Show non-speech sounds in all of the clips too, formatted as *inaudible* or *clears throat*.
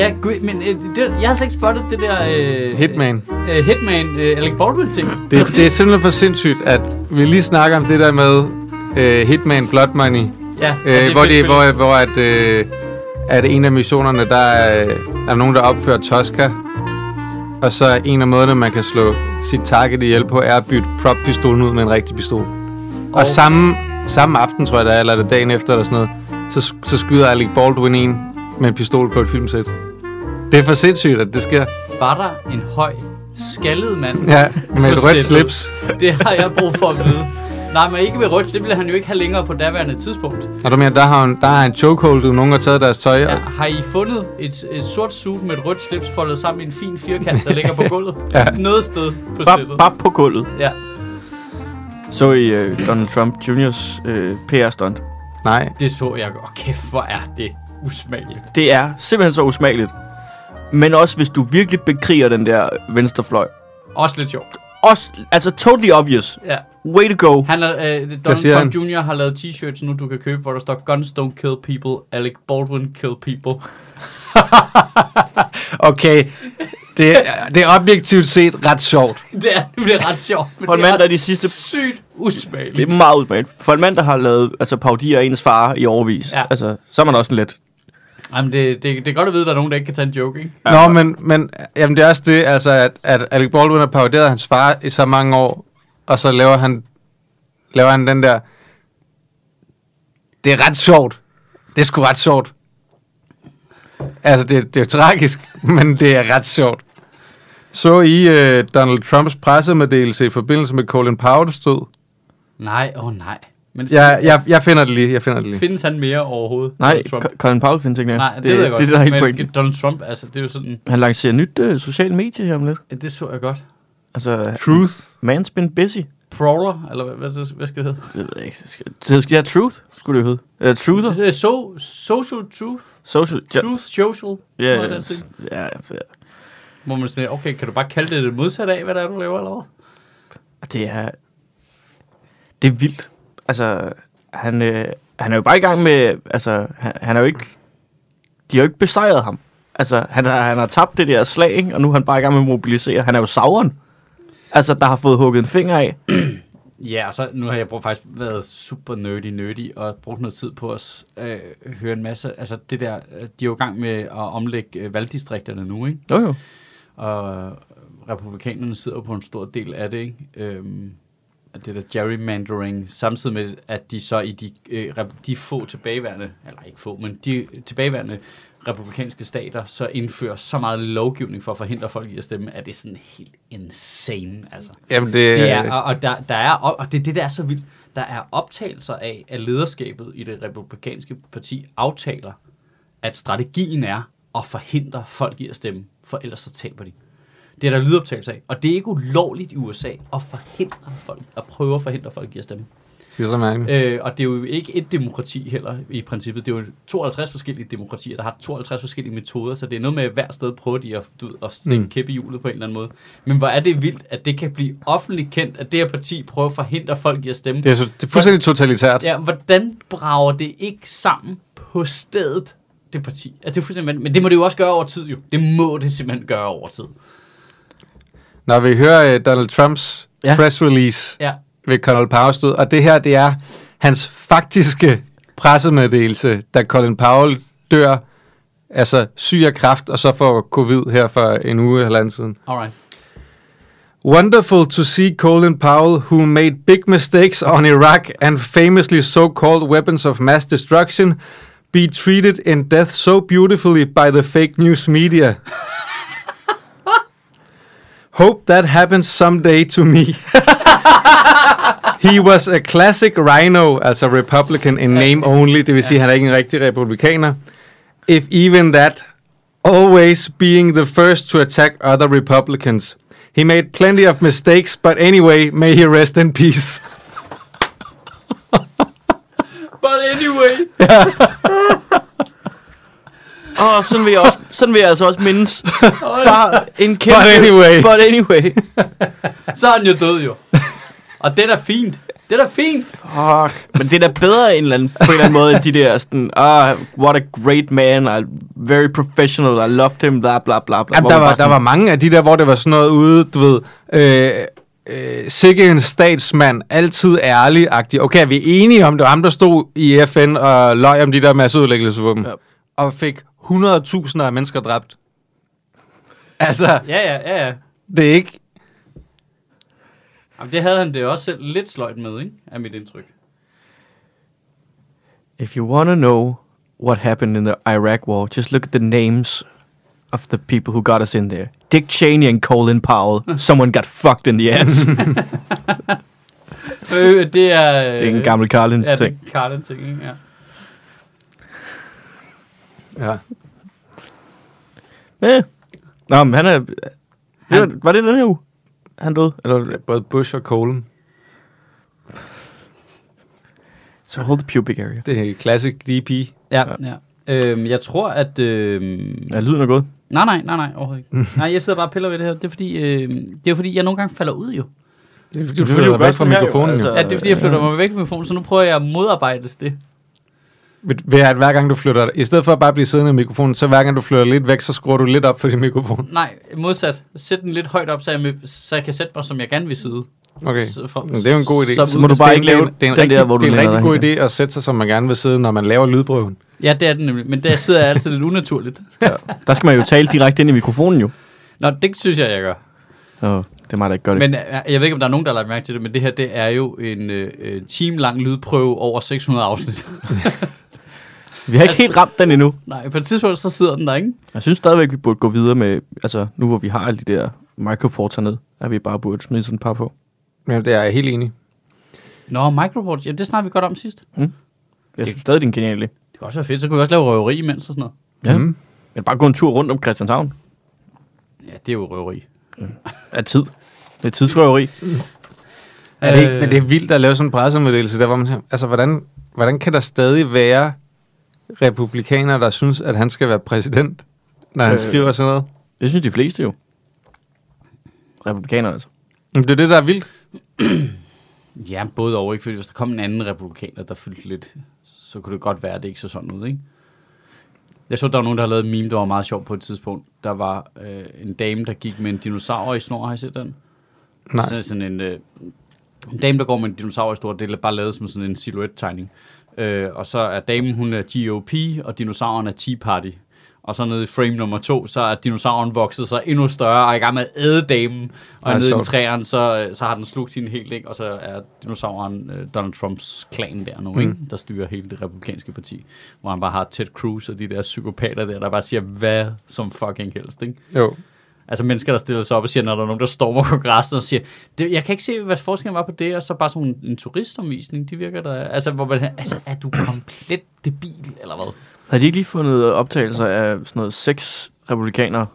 ja, gud, men øh, det, jeg har slet ikke spottet det der... Øh, Hitman. Øh, Hitman, øh, Alec Baldwin-ting. Det, det er simpelthen for sindssygt, at vi lige snakker om det der med øh, Hitman Blood Money. Ja, Øh, er hvor, fedt de, spil. hvor, hvor at, øh, at en af missionerne, der er, er der nogen, der opfører Tosca. Og så en af måderne, man kan slå sit target ihjel på, er at bytte prop-pistolen ud med en rigtig pistol. Og, Og- samme, samme aften, tror jeg det er, eller er det dagen efter, eller sådan noget, så, så skyder Alec Baldwin en med en pistol på et filmsæt. Det er for sindssygt, at det sker. Var der en høj, skaldet mand Ja, med et rødt slips. Det har jeg brug for at vide. Nej, men ikke med rødt. Det ville han jo ikke have længere på daværende tidspunkt. Og du mener, der har, en, der er en chokehold, du nogen har taget deres tøj. Ja, Og, har I fundet et, et sort suit med et rødt slips foldet sammen i en fin firkant, der ligger på *laughs* gulvet? Ja. Noget sted på Bare, sættet. bare på gulvet. Ja. Så I uh, Donald Trump Jr.'s uh, PR-stunt. nej, Det så jeg. Og kæft, hvor er det usmageligt. Det er simpelthen så usmageligt. Men også hvis du virkelig bekriger den der venstrefløj. Også lidt sjovt. Også, altså totally obvious. Ja. Way to go. Han er, øh, Donald Trump han? Jr. har lavet t-shirts nu, du kan købe, hvor der står Guns don't kill people, Alec Baldwin kill people. *laughs* okay. Det, er- det er objektivt set ret sjovt. *laughs* Det er nemlig ret sjovt. Men For en det er mand, der de sidste... sygt usmageligt. Det er meget udmærket. For en mand, der har lavet altså, paudier af ens far i overvis. Ja. Altså, så er man også lidt... Jamen, det, det, det er godt at vide, at der er nogen, der ikke kan tage en joke, ikke? Nå, men, men jamen, det er også det, altså, at, at Alec Baldwin har paroderet hans far i så mange år, og så laver han, laver han den der... Det er ret sjovt. Det er sgu ret sjovt. Altså, det, det er tragisk, *laughs* men det er ret sjovt. Så I uh, Donald Trumps pressemeddelelse i forbindelse med Colin Powells død? Nej, åh oh, nej. Men Ja, jeg, jeg finder det lige, jeg finder det lige. Findes han mere overhovedet? Nej, Trump? Colin Powell findes ikke mere. Nej, det, det ved jeg godt. Det er det, der er pointen. Donald Trump, altså, det er jo sådan... Han lancerer nyt uh, socialt medie her om lidt. Ja, det så jeg godt. Altså, Truth. man's been busy. Prowler, eller hvad, hvad, hvad skal det hedde? Det ved jeg ikke. Det skal, det skal ja, truth, skulle det hedde. Uh, truther. Det er so, social truth. Social. Ja, Truth social. ja, stil. ja, ja. Hvor man sådan, okay, kan du bare kalde det det modsatte af, hvad der er, du laver, eller hvad? Det er... Det er vildt. Altså, han, øh, han er jo bare i gang med... Altså, han, han er jo ikke... De har jo ikke besejret ham. Altså, han har, han har tabt det der slag, ikke? og nu er han bare i gang med at mobilisere. Han er jo savren. Altså, der har fået hugget en finger af. Ja, og så nu har jeg brugt, faktisk været super nerdy nerdy og brugt noget tid på at øh, høre en masse. Altså det der, øh, de er jo i gang med at omlægge øh, valgdistrikterne nu, ikke? Jo, jo. Og republikanerne sidder på en stor del af det, ikke? Øhm, det der gerrymandering, samtidig med, at de så i de, øh, de få tilbageværende, eller ikke få, men de tilbageværende republikanske stater, så indfører så meget lovgivning for at forhindre folk i at stemme, at det er sådan helt insane, altså. Jamen, det, Det er, og, og, der, der er, og og det er det, der er så vildt. Der er optagelser af, at lederskabet i det republikanske parti aftaler, at strategien er at forhindre folk i at stemme, for ellers så taber de. Det er der lydoptagelser af. Og det er ikke ulovligt i USA at forhindre folk, at prøve at forhindre folk i at stemme. det er så mærkeligt. Øh, og det er jo ikke et demokrati heller i princippet. Det er jo 52 forskellige demokratier, der har 52 forskellige metoder, så det er noget med at hver sted prøver de at, du, at stikke Mm. kæppe i hjulet på en eller anden måde. Men hvor er det vildt, at det kan blive offentligt kendt, at det her parti prøver at forhindre folk i at stemme. Det er, så, det er fuldstændig totalitært. Ja, hvordan brager det ikke sammen på stedet, det parti? Altså, det er fuldstændig vanvittigt. Men det må det jo også gøre over tid, jo. Det må det simpelthen gøre over tid. Når vi hører uh, Donald Trumps Ja. press release Ja. ved Colin Powell stod, og det her, det er hans faktiske pressemeddelelse, da Colin Powell dør, altså syg af kræft, og så får covid her for en uge eller anden siden. Alright. Wonderful to see Colin Powell, who made big mistakes on Iraq and famously so-called weapons of mass destruction, be treated in death so beautifully by the fake news media. Hope that happens someday to me. He was a classic rhino, altså Republican in name only, det vil sige, han er ikke en rigtig republikaner. If even that, always being the first to attack other Republicans. He made plenty of mistakes, but anyway, may he rest in peace. But anyway. Og sådan vil jeg, også, sådan vil jeg altså også mindes. Bare en kæmpe... But anyway. But anyway. så er han jo død jo. Og det er da fint. Det er da fint. Fuck. Men det er da bedre en eller anden, på en eller anden måde, end de der sådan, ah, what a great man, I very professional, I loved him, bla bla bla bla. Jamen, der, var, der var mange af de der, hvor det var sådan noget ude, du ved, øh, øh, sikke en statsmand, altid ærlig-agtig. Okay, vi er enige om, det var ham, der stod i FN og løg om de der masseudlæggelsesvåben. Ja. Og fik 100.000 af mennesker dræbt. Altså, Ja, ja, ja, ja. det er ikke... Jamen, det havde han det også selv lidt sløjt med, ikke? Er mit indtryk. If you want to know what happened in the Iraq war, just look at the names of the people who got us in there. Dick Cheney and Colin Powell. *laughs* Someone got fucked in the ass. *laughs* Øh, det er... det er en gammel Carlins ja, ting. det er Carlin ting, ikke? Ja. Ja. Ja. Nå, men han er... Det var, var det den her uge? Han døde? Eller, Både Bush og Colin. so hold the pubic area. Det er classic DP. Ja, ja. Øhm, jeg tror, at... Øhm, Ja, lyden er god. Nej, nej, nej, nej, overhovedet ikke. *laughs* nej, jeg sidder bare og piller ved det her. Det er fordi, øh, det er fordi, jeg nogle gange falder ud jo. Det er fordi, er du flytter du gør væk fra her jo, mikrofonen. altså. jo. Ja, det er fordi, jeg flytter mig væk fra mikrofonen, så nu prøver jeg at modarbejde det. Ved- at hver gang du flytter, i stedet for at bare blive siddende i mikrofonen, så hver gang du flytter lidt væk, så skruer du lidt op for din mikrofon. Nej, modsat. Sæt den lidt højt op, så jeg, med, så jeg kan sætte mig, som jeg gerne vil sidde. Okay, Så for- det er jo en god idé. så- Så må du bare ikke lave det er en den rigtig, der, hvor du Det er en rigtig god idé at sætte sig, som man gerne vil sidde, når man laver lydprøven. Ja, det er den nemlig, men der sidder jeg altid lidt unaturligt. Der skal man jo tale direkte ind i mikrofonen jo. Nå, det synes jeg, jeg gør. Så det er mig, der ikke gør det. Men øh, jeg ved ikke, om der er nogen, der har lagt mærke til det, men det her, det er jo en øh, øh, time-lang lydprøve over 600 afsnit. *laughs* vi har ikke helt ramt den endnu. Nej, på et tidspunkt, så sidder den der, ikke? Jeg synes stadigvæk, vi burde gå videre med, altså nu hvor vi har alle de der microports hernede, at vi bare burde smide sådan et par på. Ja, det er jeg helt enig. Nå, microport, jamen det snakkede vi godt om sidst. Jeg synes stadig, det er en genial idé. Det kan også være fedt, så kunne vi også lave røveri imens og sådan noget. Ja. Mm. Men bare gå en tur rundt om Christianshavn. Ja, det er jo røveri. Af tid. Det er tidsrøveri. Er det ikke, Øh, men det er vildt at lave sådan en pressemeddelelse der, hvor man siger, altså hvordan, hvordan kan der stadig være republikanere, der synes, at han skal være præsident, når han Øh. skriver sådan noget? Det synes de fleste jo. Republikanere altså. Men det er det, der er vildt. *clears throat* Ja, både og, ikke? Fordi hvis der kom en anden republikaner, der fyldte lidt, så kunne det godt være, at det ikke så sådan ud, ikke? Jeg så, der var nogen, der havde lavet en meme, der var meget sjov på et tidspunkt. Der var øh, en dame, der gik med en dinosaur i snor. Har I set den? Nej. Sådan, sådan en, øh, en dame, der går med en dinosaur i snor. Det er bare lavet som sådan en silhouette-tegning. Øh, og så er damen, hun er GOP, og dinosauren er Tea Party. Og så nede i frame nummer to, så er dinosauren vokset sig endnu større, og er i gang med at æde damen. Og Ej, nede i træerne, så, så har den slugt hende helt, ikke? Og så er dinosauren øh, Donald Trumps klan der nu, Mm. ikke? Der styrer hele det republikanske parti. Hvor han bare har Ted Cruz og de der psykopater der, der bare siger hvad som fucking helst, ikke? Jo. Altså mennesker, der stiller sig op og siger, når der er nogen, der stormer kongressen og siger, det, jeg kan ikke se, hvad forskellen var på det, og så bare sådan en, en turistomvisning, de virker der. Altså, hvor man, altså, er du komplet debil, eller hvad? Har de ikke lige fundet optagelser af sådan noget seks republikanere,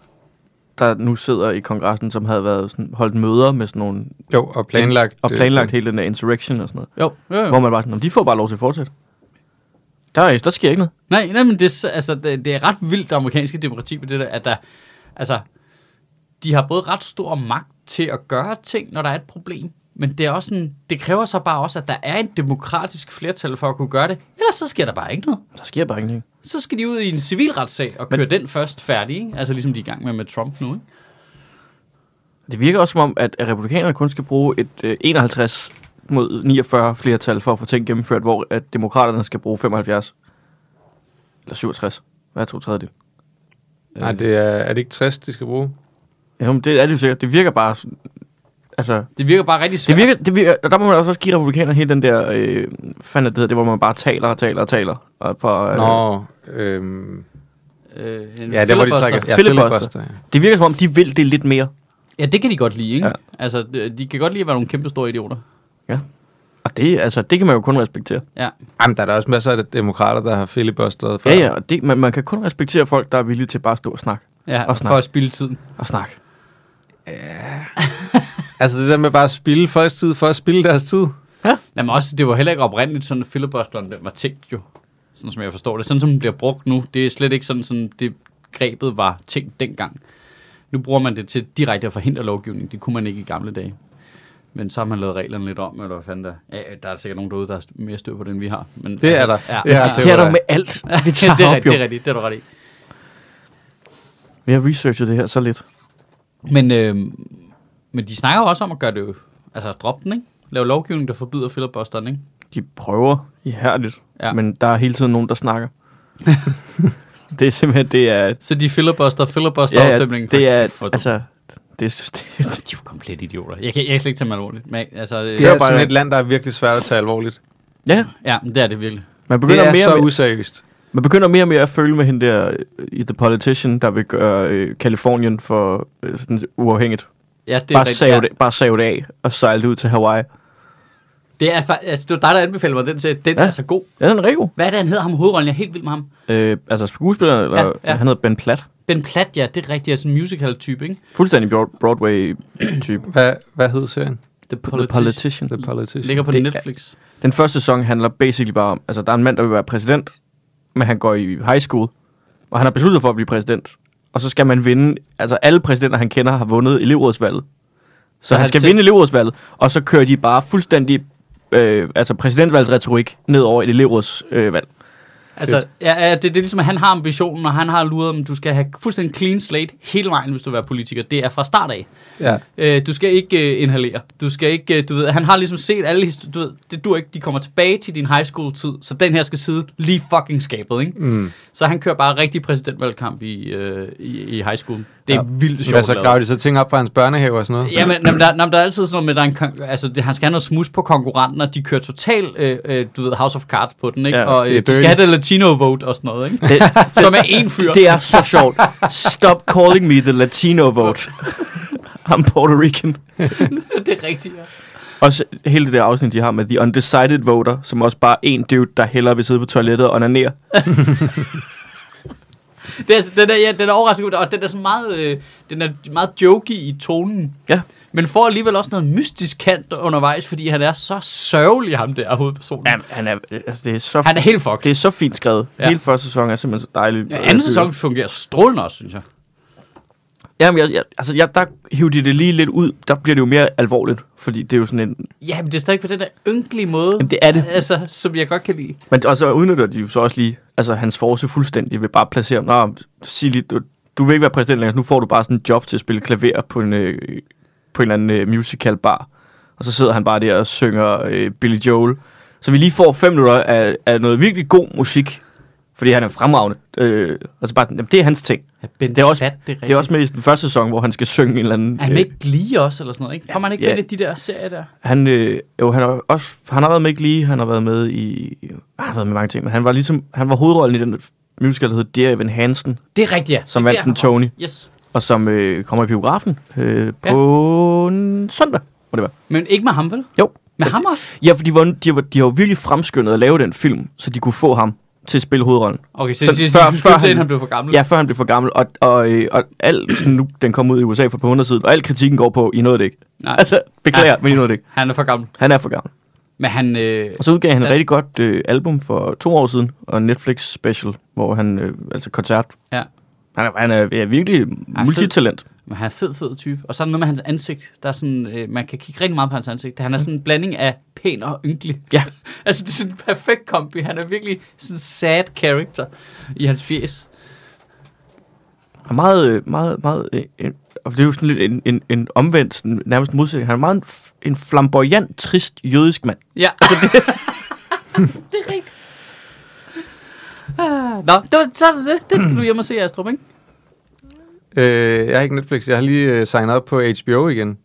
der nu sidder i kongressen, som havde været sådan, holdt møder med sådan nogle... Jo, og planlagt. Og planlagt hele den der insurrection og sådan noget. Jo, jo, jo. Hvor man bare sådan, "Nå, de får bare lov til at fortsætte. Der, er, der sker ikke noget. Nej, nej, men det, er så- altså, det, det er ret vildt, det amerikanske demokrati på det der, at der, altså, de har både ret stor magt til at gøre ting, når der er et problem, men det er også sådan, det kræver så bare også, at der er et demokratisk flertal for at kunne gøre det, ellers så sker der bare ikke noget. Der sker bare ingenting. Så skal de ud i en civilretssag og Men- køre den først færdig, ikke? Altså ligesom de er i gang med med Trump nu, ikke? Det virker også som om, at at republikanerne kun skal bruge et øh, 51 mod 49 flertal for at få ting gennemført, hvor at demokraterne skal bruge 75. Eller 67. Hvad er to tredjedel? Nej, det er, er det ikke 60, de skal bruge? Ja, men det er det jo sikkert. Det virker bare sådan, altså, Det virker bare rigtig det svært. virker, det virker, og der må man også give republikanerne hele den der, øh, fandt det hedder, det hvor man bare taler og taler og taler. Og for, øh, Nå, øhm, Øh, en ja, det var de filibuster. trækker. Ja, Filibuster. filibuster. Ja. Det virker som om, de vil det lidt mere. Ja, det kan de godt lide, ikke? Ja. Ja. Altså, de, kan godt lide at være nogle kæmpe store idioter. Og det, altså, det kan man jo kun respektere. Ja. Jamen, der er der også masser af demokrater, der har filibusteret før. Ja, ja, og det, man, man kan kun respektere folk, der er villige til bare at stå og snakke. Ja, Og snak. for at spille tiden. Og snakke. Altså det der med bare at spille folks tid for at spille deres tid. Jamen også, det var heller ikke oprindeligt sådan, at filibusteren den var tænkt jo. Sådan som jeg forstår det. Sådan som den bliver brugt nu, det er slet ikke sådan, sådan det grebet var tænkt dengang. Nu bruger man det til direkte at forhindre lovgivning. Det kunne man ikke i gamle dage. Men så har man lavet reglerne lidt om, eller hvad fanden der er. Ja, der er sikkert nogen derude, der har mere styr på det, end vi har. Men, Det er der. Ja, Det er ja, Det er der med alt, vi *laughs* det, tager er, op, jo. det er rigtigt, det er du ret i. Vi har researchet det her så lidt. Men, øh, men de snakker jo også om at gøre det jo, altså droppe den, ikke? Lave lovgivning, der forbyder filibusteren, ikke? De prøver ihærdigt, Ja. ja. men der er hele tiden nogen, der snakker. *laughs* det er simpelthen, det er... Så de filibuster, filibuster Ja, ja, afstemningen. det er, for, altså, det er, det, *laughs* de er jo komplet idioter. Jeg kan, jeg kan slet ikke tage dem alvorligt. Men, altså, øh, Det er er bare- sådan et land, der er virkelig svært at tage alvorligt. ja, ja, det er det virkelig. man Det begynder, er mere, så useriøst. Man begynder mere og mere at føle med hende der øh, i The Politician, der vil gøre øh, Kalifornien for øh, sådan uafhængigt. Ja, det er Bare save, ja. det, bare save det af og sejle det ud til Hawaii. Det er, altså, det var dig, der anbefalede mig den til. Den ja. Er så god. Ja, den er rigtig god. Hvad er det, han hedder ham hovedrollen? Jeg er helt vild med ham. Øh, altså skuespilleren, eller, Ja, ja, han hedder Ben Platt. Ben Platt, ja, det er rigtigt. Altså en musical-type, ikke? Fuldstændig Broad- Broadway-type. *clears throat* Hvad, hvad hed serien? The The Politician. The Politician. Ligger på Det er- Netflix. Den første sæson handler basically bare om, altså der er en mand, der vil være præsident, men han går i high school, og han har besluttet for at blive præsident. Og så skal man vinde, altså alle præsidenter, han kender, har vundet elevrådsvalget. Så, Så han han skal selv- vinde elevrådsvalget, og så kører de bare fuldstændig, øh, altså præsidentvalgsretorik ned over et elevrådsvalg. Øh, valg. Altså, ja, ja, det, det er ligesom, at han har ambitionen, og han har luret, om du skal have fuldstændig clean slate hele vejen, hvis du vil være politiker. Det er fra start af. Ja. Øh, du skal ikke øh, inhalere. Du skal ikke, øh, du ved, han har ligesom set alle historier, du ved, det du ikke, de kommer tilbage til din high school tid, så den her skal sidde lige fucking skabet, ikke? Mm. Så han kører bare rigtig præsidentvalgkamp i, øh, i, i high school. Det er ja. Vildt sjovt. Hvad så lavet. graver de så ting op fra hans børnehave og sådan noget? Jamen, jamen, der, jamen, der er altid sådan noget med, der er en, altså, det, han skal have noget smus på konkurrenten, og de kører total, øh, øh, du ved, House of Cards på den, ikke? Ja, og det øh, er de skal have det latino vote og sådan noget, ikke? Det, *laughs* Som er en fyr. det er så sjovt. Stop calling me the Latino vote. *laughs* I'm Puerto Rican. det er rigtigt, ja. Også hele det der afsnit, de har med The Undecided Voter, som også bare en dude, der hellere vil sidde på toilettet og onanere. *laughs* Det er, altså- den er, ja, den er overraskende god, og den er så meget, øh, den er meget jokey i tonen. Ja. Men får alligevel også noget mystisk kant undervejs, fordi han er så sørgelig, ham der hovedpersonen. Ja, han er, altså, det er så, Han er helt fucked. det er så fint skrevet. Ja. Hele første sæson er simpelthen så dejligt. Ja, anden sæson fungerer strålende også, synes jeg. Jamen, jeg, jeg, altså, jeg, der hiver de det lige lidt ud. Der bliver det jo mere alvorligt, fordi det er jo sådan en... Ja, men det er stadig på den der ynkelige måde. Jamen, det er det. Altså, som jeg godt kan lide. Men og så udnytter de jo så også lige altså, hans force fuldstændig ved bare at placere ham. Nå, sig lige, du, du vil ikke være præsident længere, nu får du bare sådan en job til at spille klaver på en, øh, på en eller anden øh, musical bar. Og så sidder han bare der og synger øh, Billy Joel. Så vi lige får fem minutter af, af noget virkelig god musik, fordi han er fremragende. Øh, og så bare, jamen, det er hans ting. Ja, ben Det er også- Fat, det er. Det er også med i den første sæson, hvor han skal synge en eller anden... Er han med ikke Glee også, eller sådan noget, ikke? Kommer han ikke Ja. med i de der serier der? Han, øh, jo, han har også, han har været med i Glee, han har været med i, han har været med mange ting, men han var ligesom, han var hovedrollen i den musical, der hed Dear Evan Hansen, Det er rigtigt, ja. som vandt den. Tony, Yes. og som øh, kommer i biografen øh, på en søndag, må det være. Men ikke med ham, vel? Jo. Med Ja, ham også? Ja, for de, var, de, var, de har jo virkelig fremskyndet at lave den film, så de kunne få ham til at spille hovedrollen. Okay, så, Så så, før- så, før han, han- blev for gammel? Ja, før han blev for gammel, og, og, øh, og alt, sådan nu, den kom ud i USA for par måneder siden, og al kritikken går på, I nåede det ikke. Nej, Altså, beklager, Ja. men I nåede det ikke. han er for gammel. Han er for gammel. Men han... Øh, Og så udgav han et Ja. rigtig godt øh, album for to år siden, og en Netflix special, hvor han, øh, altså koncert. Ja. Han er, han er, er virkelig multitalent. Men han er fed, fed type. Og så er der noget med hans ansigt. Der er sådan, øh, man kan kigge rigtig meget på hans ansigt. Han er sådan en blanding af pæn og ynkelig. Ja. *laughs* altså, det er sådan en perfekt kombi. Han er virkelig sådan en sad character i hans fjes. Han er meget, øh, meget, meget, øh, en, og det er jo sådan lidt en, en, en omvendt, sådan, nærmest modsætning. Han er meget en, en flamboyant, trist jødisk mand. Ja. *laughs* Altså, det... det er rigtigt. Ah, Nå, det var, så er det det. Det skal du hjem og se, Astrup, ikke? Øh, jeg har ikke Netflix. Jeg har lige øh, signet op på HBO igen.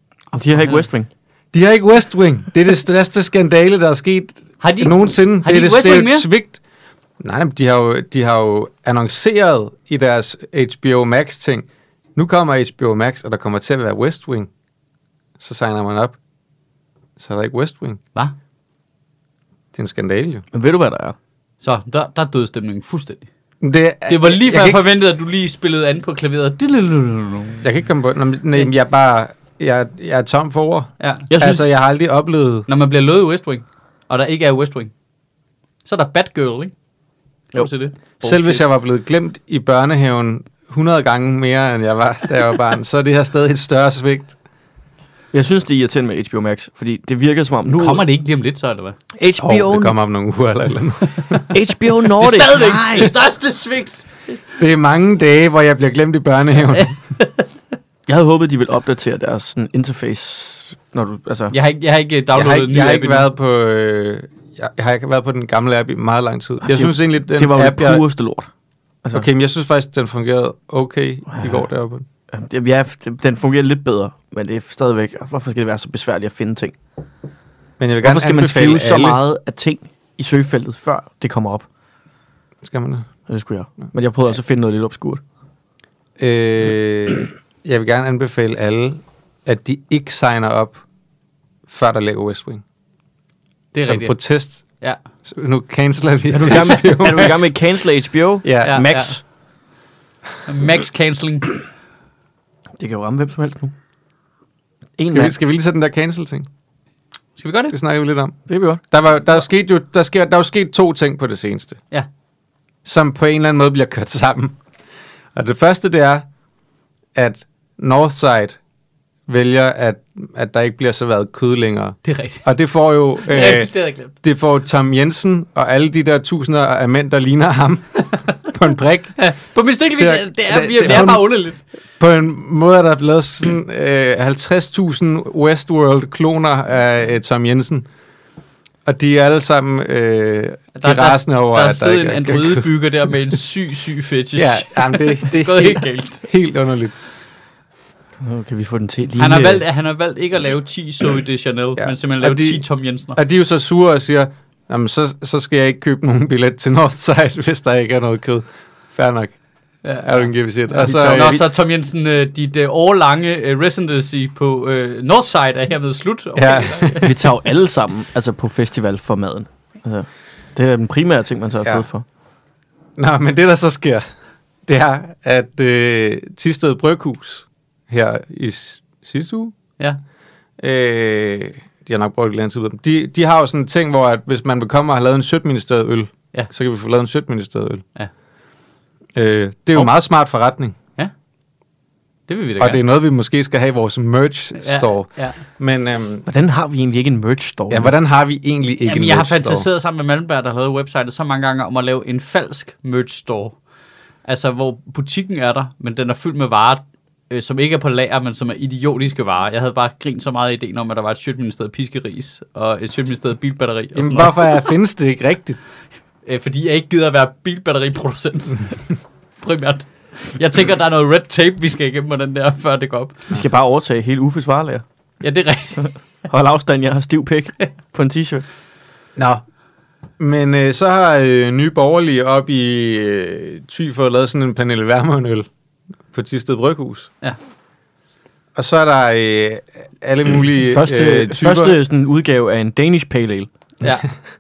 De har ikke. West Wing. De har ikke West Wing. Det er det største skandale, der er sket Har de, nogensinde. har de det er ikke det, West er Wing mere? svigt. Nej, men de har, jo, de har jo annonceret i deres HBO Max-ting. Nu kommer HBO Max, og der kommer til at være West Wing. Så signer man op. Så er der ikke West Wing. Hvad? Det er en skandale jo. Men ved du, hvad der er? Så, der, der døde stemningen fuldstændig. Det, Det var lige før jeg, jeg, forventede, at du lige spillede an på klaveret. jeg kan ikke komme på men- Nej, jeg er bare... Jeg, jeg er tom for ord. Ja. Jeg synes, altså, jeg har aldrig oplevet... Når man bliver lovet i West Wing, og der ikke er West Wing, så er der Batgirl, ikke? Jo. Til det. Selv hvis jeg var blevet glemt i børnehaven 100 gange mere, end jeg var, da jeg var barn, så er det her stadig et større svigt. Jeg synes, det er irriterende med HBO Max, fordi det virker som om... Nu Kommer det ikke lige om lidt så, eller hvad? HBO, Oh, det kommer om nogle uger eller eller andet. *laughs* HBO Nordic. Nej. det største svigt. Det er mange dage, hvor jeg bliver glemt i børnehaven. *laughs* Jeg havde håbet, de ville opdatere deres sådan, interface, når du... Altså, Jeg har ikke, jeg har ikke Jeg downloadet har en ikke, ny jeg har ikke været på... Øh, jeg, jeg har ikke været på den gamle app i meget lang tid. Jeg det- synes egentlig, den det var jo app, det jeg, pureste lort. Altså, Okay, men jeg synes faktisk, den fungerede okay i går deroppe. Ja, det- den fungerer lidt bedre, men det er stadigvæk... Hvorfor skal det være så besværligt at finde ting? Men jeg vil gerne Hvorfor skal man skrive så alle. meget af ting i søgefeltet, før det kommer op? Skal man det? Og det skulle jeg. Men jeg prøvede også at finde noget lidt obskurt. Øh, jeg vil gerne anbefale alle, at de ikke signer op, før der ligger West Wing. Det er Som rigtigt. protest. Ja. Så nu canceler vi Er du i gang med, *laughs* er du i gang med at cancel HBO? Ja, Ja. ja. Max? Max canceling. Det kan jo ramme hvem som helst nu. En Skal, vi, mand. skal vi lige sætte den der cancel-ting? Skal vi gøre det? Det snakker vi lidt om. Det er vi godt. Der, var, der, er sket jo, der, sker, der er jo sket to ting på det seneste, Ja. som på en eller anden måde bliver kørt sammen. Og det første, det er, at Northside vælger, at, at der ikke bliver serveret kød længere. Det er rigtigt. Og det får jo... *laughs* Øh, Øh, det havde jeg glemt. det får Tom Jensen og alle de der tusinder af mænd, der ligner ham, *laughs* på en brik. Ja, på min stik, Til det, det, er, det- det, det- det er bare underligt. På en måde er der blevet sådan øh, 50.000 Westworld-kloner af øh, Tom Jensen. Og de er alle sammen øh, de er rasende over, der, der at der sidder ikke en er- androidebygger der med en syg, syg fetish. Ja, jamen det, det er *laughs* helt, helt galt. helt underligt. Nu kan vi få den til lige... Han har, valgt, han har valgt ikke at lave 10 Zoe de Chanel, Ja. men simpelthen lave de- 10 Tom Jensener. Og de er jo så sure og siger, jamen så, så skal jeg ikke købe nogen billet til Northside, *laughs* hvis der ikke er noget kød. Fair nok. Ja. Er du en give a shit? Og Så, så, Nå, så Tom Jensen, øh, dit øh, årlange øh, residency på øh, Northside er hermed slut. Okay. ja, *laughs* vi tager jo alle sammen altså på festival for maden. Altså, det er den primære ting, man tager afsted Ja. ja. for. Nå, men det der så sker, det er, at øh, Tisted Bryghus her i sidste uge, Ja. øh, de har nok brugt et eller andet tid på dem, de, de har jo sådan en ting, hvor at hvis man vil komme og have lavet en sødministeriet øl, Ja. så kan vi få lavet en sødministeriet øl. Ja. Øh, det er jo Og- meget smart forretning, Det vil vi da og det er gerne. noget, vi måske skal have i vores merch store. Ja, ja. Men øhm, Hvordan har vi egentlig ikke en merch store? ja, hvordan har vi egentlig ikke Jamen, en jeg har fantaseret sammen med Malmberg, der har lavet websitet så mange gange, om at lave en falsk merch store. Altså, hvor butikken er der, men den er fyldt med varer, øh, som ikke er på lager, men som er idiotiske varer. Jeg havde bare grint så meget i ideen om, at der var et sjøtministeriet piskeris, og et sjøtministeriet bilbatteri. Og Jamen, sådan noget. hvorfor er, *laughs* findes det ikke rigtigt? Øh, fordi jeg ikke gider at være bilbatteriproducent. *laughs* Primært. Jeg tænker, der er noget red tape, vi skal igennem på den der, før det går op. Vi skal bare overtage hele Uffes varelager. Ja, det er rigtigt. *laughs* Hold afstand, jeg har stiv pik på en t-shirt. Nå. Men øh, så har øh, Nye Borgerlige op i øh, Thy fået lavet sådan en Pernille Vermund-øl på Tisted Bryghus. Ja. Og så er der øh, alle mulige Første, øh, typer. første sådan, udgave af en Danish Pale Ale. Ja. *laughs*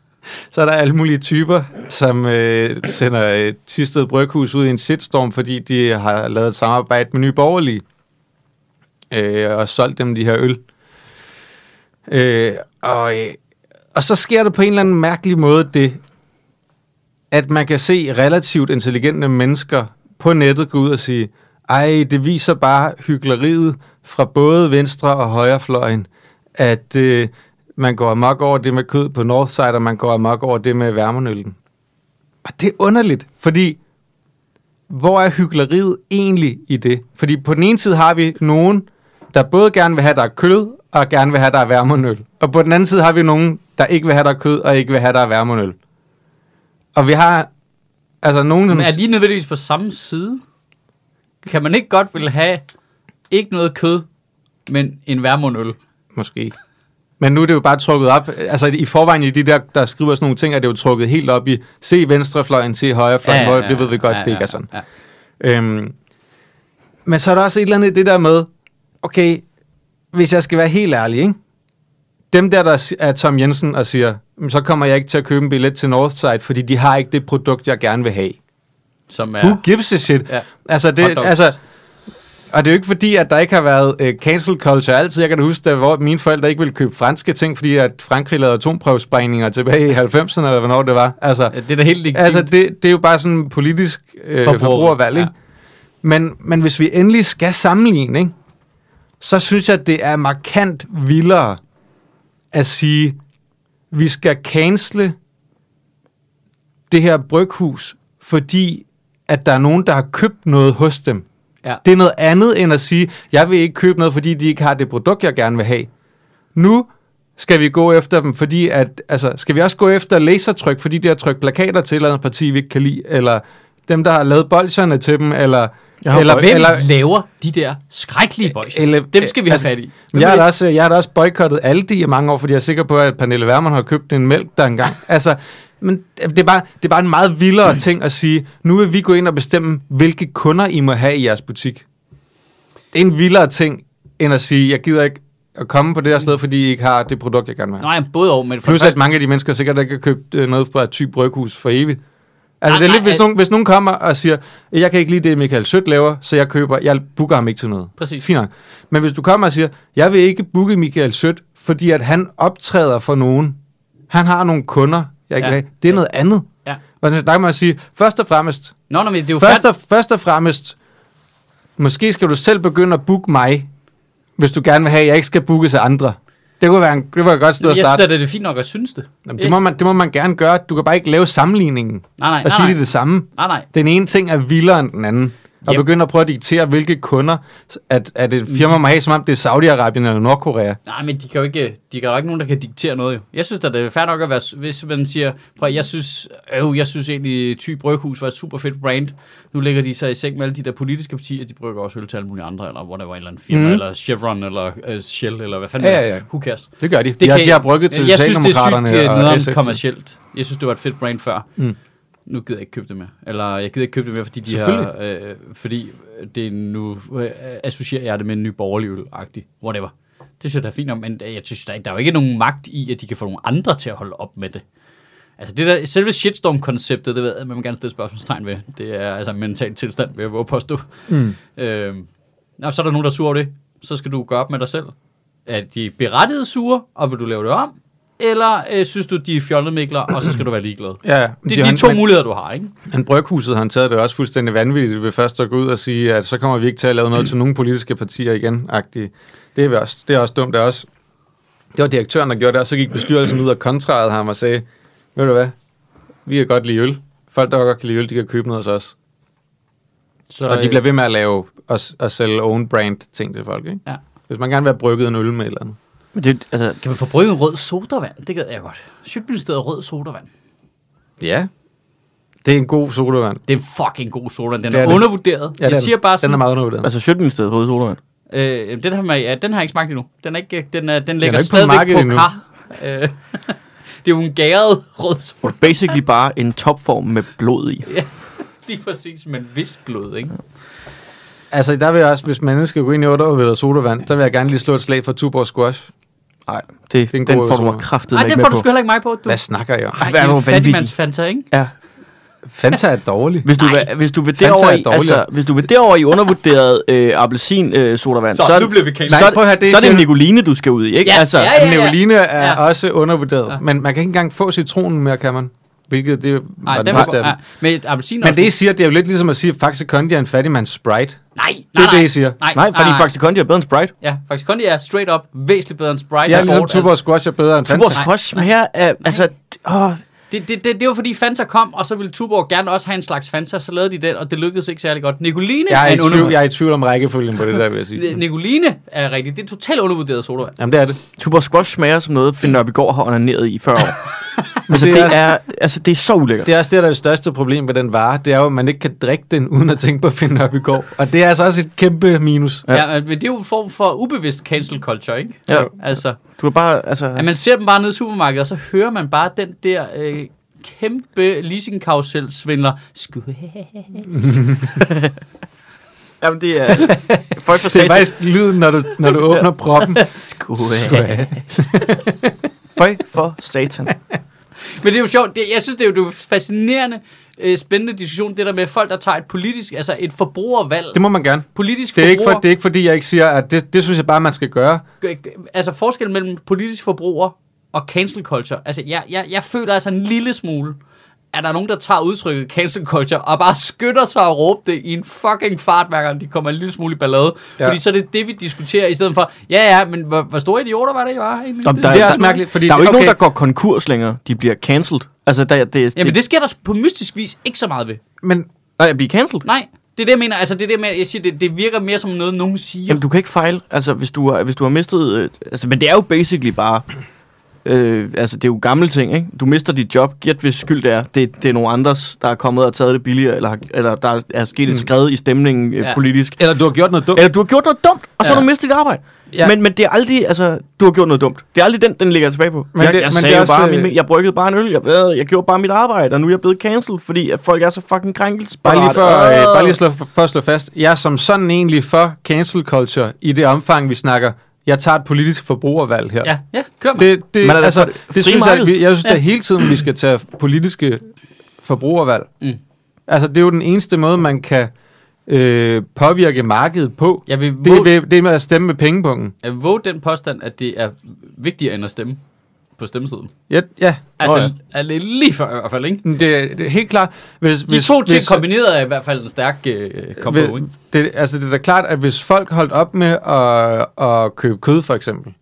Så er der alle mulige typer, som øh, sender øh, Tisted Bryghus ud i en shitstorm, fordi de har lavet et samarbejde med Nye Borgerlige. Øh, og solgt dem de her øl. Øh, og, øh, og så sker der på en eller anden mærkelig måde det, at man kan se relativt intelligente mennesker på nettet gå ud og sige, ej, det viser bare hyggeleriet fra både venstre og højrefløjen, at øh, man går amok over det med kød på Northside, og man går amok over det med værmenøllen. Og det er underligt, fordi hvor er hyggeleriet egentlig i det? Fordi på den ene side har vi nogen, der både gerne vil have, der er kød, og gerne vil have, der er værmenøl. Og på den anden side har vi nogen, der ikke vil have, der er kød, og ikke vil have, der er værmenøl. Og vi har altså nogen, Men er de nødvendigvis på samme side? Kan man ikke godt vil have ikke noget kød, men en værmundøl? Måske. Men nu er det jo bare trukket op. Altså i forvejen i de der, der skriver sådan nogle ting, er det jo trukket helt op i se venstrefløjen, se højrefløjen, ja, ja, ja, det ved vi godt, ja, det ikke er sådan. Ja, Øhm, men så er der også et eller andet det der med, okay, hvis jeg skal være helt ærlig, ikke? dem der, der er Tom Jensen og siger, "Men så kommer jeg ikke til at købe en billet til Northside, fordi de har ikke det produkt, jeg gerne vil have. Som Ja. Who er... gives a shit? Ja. Altså, det, altså, og det er jo ikke fordi, at der ikke har været uh, cancel culture altid. Jeg kan da huske, at hvor mine forældre ikke ville købe franske ting, fordi at Frankrig lavede atomprøvesprængninger tilbage i 90'erne, eller hvornår det var. Altså, Ja, Det er da helt legitimt. Altså, det, det er jo bare sådan en politisk øh, Forbruger- forbrugervalg, ikke? ja. Men, men hvis vi endelig skal sammenligne, ikke? så synes jeg, at det er markant vildere at sige, vi skal cancele det her bryghus, fordi at der er nogen, der har købt noget hos dem. Ja. Det er noget andet end at sige, jeg vil ikke købe noget, fordi de ikke har det produkt, jeg gerne vil have. Nu skal vi gå efter dem, fordi at, altså, skal vi også gå efter lasertryk, fordi de har trykt plakater til et eller andet parti, vi ikke kan lide, eller dem, der har lavet bolsjerne til dem, eller... Har eller, Hvem eller, laver de der skrækkelige boys? eller- Dem skal vi have altså, fat i. Men jeg har også, jeg har da også boykottet Aldi i mange år, fordi jeg er sikker på, at Pernille Vermund har købt en mælk der engang. *laughs* altså, men det er, bare, det er bare en meget vildere *clears throat* ting at sige, nu vil vi gå ind og bestemme, hvilke kunder I må have i jeres butik. Det er en vildere ting, end at sige, jeg gider ikke at komme på det her sted, fordi I ikke har det produkt, jeg gerne vil have. Nej, både og. Men for Plus at mange af de mennesker sikkert ikke har købt øh, noget fra et type bryghus for evigt. Altså Nej, det er nej, lidt, hvis nogen, hvis nogen kommer og siger, jeg kan ikke lide det, Michael Sødt laver, så jeg køber, jeg booker ham ikke til noget. Præcis. Fint nok. Men hvis du kommer og siger, jeg vil ikke booke Michael Sødt, fordi at han optræder for nogen, han har nogle kunder, jeg ikke Ja. vil have, det er noget andet. Ja. Og der kan man sige, først og fremmest, Nå, nå, men det er jo først og, først og fremmest, måske skal du selv begynde at booke mig, hvis du gerne vil have, at jeg ikke skal bookes af andre. Det kunne være, en, det var et godt sted jeg at synes, starte. at det er fint nok at synes det. Jamen, det, må man, det må man gerne gøre. Du kan bare ikke lave sammenligningen Nej, nej, og nej, sige nej. det det samme. Nej, nej. Den ene ting er vildere end den anden. Og Yep. begynde at prøve at diktere, hvilke kunder, at, at et firma må have, som om det er Saudi-Arabien eller Nordkorea. Nej, men de kan jo ikke, de kan jo ikke nogen, der kan diktere noget jo. Jeg synes, at det er fair nok at være, hvis man siger, prøv jeg synes, øh, jeg synes egentlig, Thy Bryghus var et super fedt brand. Nu lægger de sig i seng med alle de der politiske partier, de brygger også øl til alle mulige andre, eller whatever, en eller anden firma, mm. eller Chevron, eller uh, Shell, eller hvad fanden Ja, ja, ja. Who cares? Det gør de. Det de, har, kan- de har brygget til jeg synes, det er sygt øh, og noget om kommercielt. Jeg synes, det var et fedt brand før. Mm. Nu gider jeg ikke købe det mere. Eller jeg gider ikke købe det mere, fordi de har, øh, fordi det nu øh, associerer jeg det med en ny borgerlig. Whatever. Det synes jeg, der er fint om, men jeg synes, der, er- der er jo ikke nogen magt i, at de kan få nogle andre til at holde op med det. Altså det der, selve shitstorm-konceptet, det ved jeg, man må gerne stille spørgsmålstegn ved. Det er altså en mental tilstand, vil jeg våge påstå. Mm. Øhm, nå, så er der nogen, der er sure over det. Så skal du gøre op med dig selv. Er de berettiget sure, og vil du lave det om? Eller øh, synes du, de er fjollemikler, og så skal du være ligeglad? Ja, Det er de to muligheder, du har, ikke? Men Bryghuset har taget det også fuldstændig vanvittigt ved først at gå ud og sige, at så kommer vi ikke til at lave noget til nogle politiske partier igen. -agtigt. Det er, også, det er også dumt. Det, er også, det var direktøren, der gjorde det, og så gik bestyrelsen ud og kontrarede ham og sagde, ved du hvad, vi kan godt lide øl. Folk, der godt kan lide øl, de kan købe noget hos os. Så, Og de bliver ved med at lave og, og sælge own brand ting til folk, ikke? Ja. Hvis man gerne vil have brygget en øl med eller andet. Men det, altså, Kan man få brygget en rød sodavand? Det gad jeg godt. Sjøtministeriet rød sodavand. Ja. Det er en god sodavand. Det er en fucking god sodavand. Den Det er, er det. undervurderet. Ja, jeg er siger den. bare Den sådan, er meget undervurderet. altså Sjøtministeriet røde sodavand. øh, den, har man, ja, den har jeg ikke smagt endnu. Den, er ikke, den, er, den ligger ikke på stadigvæk på, endnu. kar. Øh, *laughs* det er jo en gæret rød sodavand. Basically bare en topform med blod i. *laughs* Lige præcis, men vis blod, ikke? Altså, der vil jeg også, hvis man skal gå ind i undervurderet sodavand, der vil jeg gerne lige slå et slag for Tuborg Squash. Nej, det, Det er en den får du mig kraftet Nej, den med får du sgu heller ikke mig på. Du. Hvad snakker jeg om? Ej, Hvad er det er vanvittig? fattigmandsfanta, ikke? Ja, Fanta er dårlig. hvis du, Nej. vil, hvis du vil Fanta er derover i, altså, hvis du vil derover i undervurderet øh, appelsin øh, sodavand, Så, så, nu bliver vi kendt. så, Nej, prøv at høre, det så er det Nicoline, du skal ud i, ikke? Ja, altså, ja, ja. Neoline er Ja. også undervurderet, Ja. men man kan ikke engang få citronen mere, kan man? Hvilket det Nej, var den var, af men appelsin Men det, I siger, det er jo lidt ligesom at sige, at Faxe Kondi er en fattigmands Sprite. Nej, nej, Det er nej. det, I siger. Nej, Nej, fordi faktisk Kondi er bedre end Sprite. Ja, faktisk Kondi er straight up væsentligt bedre end Sprite. Ja, ligesom Tuborg Squash er bedre end Fanta. Tuborg Squash smager af, altså, åh, Det, det, det, det var fordi Fanta kom, og så ville Tuborg gerne også have en slags Fanta, så lavede de den, og det lykkedes ikke særlig godt. Nicoline Jeg er, er i en tvivl, undervurderet. jeg er i tvivl om rækkefølgen på det der, vil jeg sige. Nicoline er rigtigt. Det er totalt undervurderet sodavand. Jamen, det er det. Tuborg Squash smager som noget, Finn Nørbegaard har onaneret i 40 år. *laughs* altså, det det, er det er, altså, det er så ulækkert. Det er også det, der er det største problem med den vare. Det er jo, at man ikke kan drikke den, uden at tænke på at finde op i går. Og det er altså også et kæmpe minus. Ja. Ja. men det er jo en form for ubevidst cancel culture, ikke? Ja. Altså, Du er bare, altså... at man ser dem bare nede i supermarkedet, og så hører man bare den der øh, kæmpe leasing svindler *laughs* Jamen, det er... Folk for Det er satan. faktisk lyden, når du, når du åbner proppen. *laughs* Føj for satan. Men det er jo sjovt. Det, jeg synes, det er jo det er fascinerende, øh, spændende diskussion, det der med folk, der tager et politisk, altså et forbrugervalg. Det må man gerne. politisk Det er, ikke for, forbruger, det er ikke fordi, jeg ikke siger, at det, det synes jeg bare, man skal gøre. altså forskellen mellem politisk forbruger og cancel culture. Altså, jeg, jeg, jeg føler altså en lille smule, er der nogen, der tager udtrykket cancel culture og bare skynder sig og råbe det i en fucking fart, hver gang de kommer en lille smule i ballade. Ja. Fordi så er det det, vi diskuterer, i stedet for, ja ja, men hvor, hvor store idioter var det, I var egentlig? Det- der, det er også mærkeligt, fordi der er jo ikke okay. nogen, der går konkurs længere. De bliver cancelled. Altså, der, det, Jamen det sker der på mystisk vis ikke så meget ved. Men Nej, at blive cancelled? Nej, det er det, jeg mener. Altså, det er det, med, jeg siger, det, det virker mere som noget, nogen siger. Jamen, du kan ikke fejle. Altså, hvis du har, hvis du har mistet... Øh, altså, men det er jo basically bare... Øh, altså, det er jo gamle ting, ikke? Du mister dit job. Gæt, hvis skyld det er. Det, det er nogle andres, der er kommet og taget det billigere, eller, eller der er sket et skred i stemningen øh, Ja. politisk. eller du har gjort noget dumt. Eller du har gjort noget dumt, og så Ja. har du mistet dit arbejde. Ja. Men, men det er aldrig, altså, du har gjort noget dumt. Det er aldrig den, den ligger tilbage på. Men jeg, det- jeg men sagde det jo også, bare, øh, min, jeg bryggede bare en øl. Jeg, jeg, jeg gjorde bare mit arbejde, og nu er jeg blevet cancelled, fordi at folk er så fucking krænkelsesparate. Bare lige for, øh, bare lige slå, for at slå fast. Jeg er som sådan egentlig for cancel culture i det omfang, vi snakker. Jeg tager et politisk forbrugervalg her. Ja, ja, kør mig. Det, det, Men er altså, for- det synes jeg, jeg synes, Ja. at hele tiden, vi skal tage politiske forbrugervalg. Mm. Altså, det er jo den eneste måde, man kan øh, påvirke markedet på. Jeg vil Det, våge, det, det er med at stemme med pengepunkten. jeg vil våge den påstand, at det er vigtigere end at stemme på stemmesedlen. Ja, ja. Altså, Nå ja. det lige før i hvert fald, ikke? Det, det er helt klart. Hvis, De hvis, to ting kombineret er i hvert fald en stærk øh, combo, Ved- ikke? det, altså det er da klart, at hvis folk holdt op med at, at købe kød, for eksempel,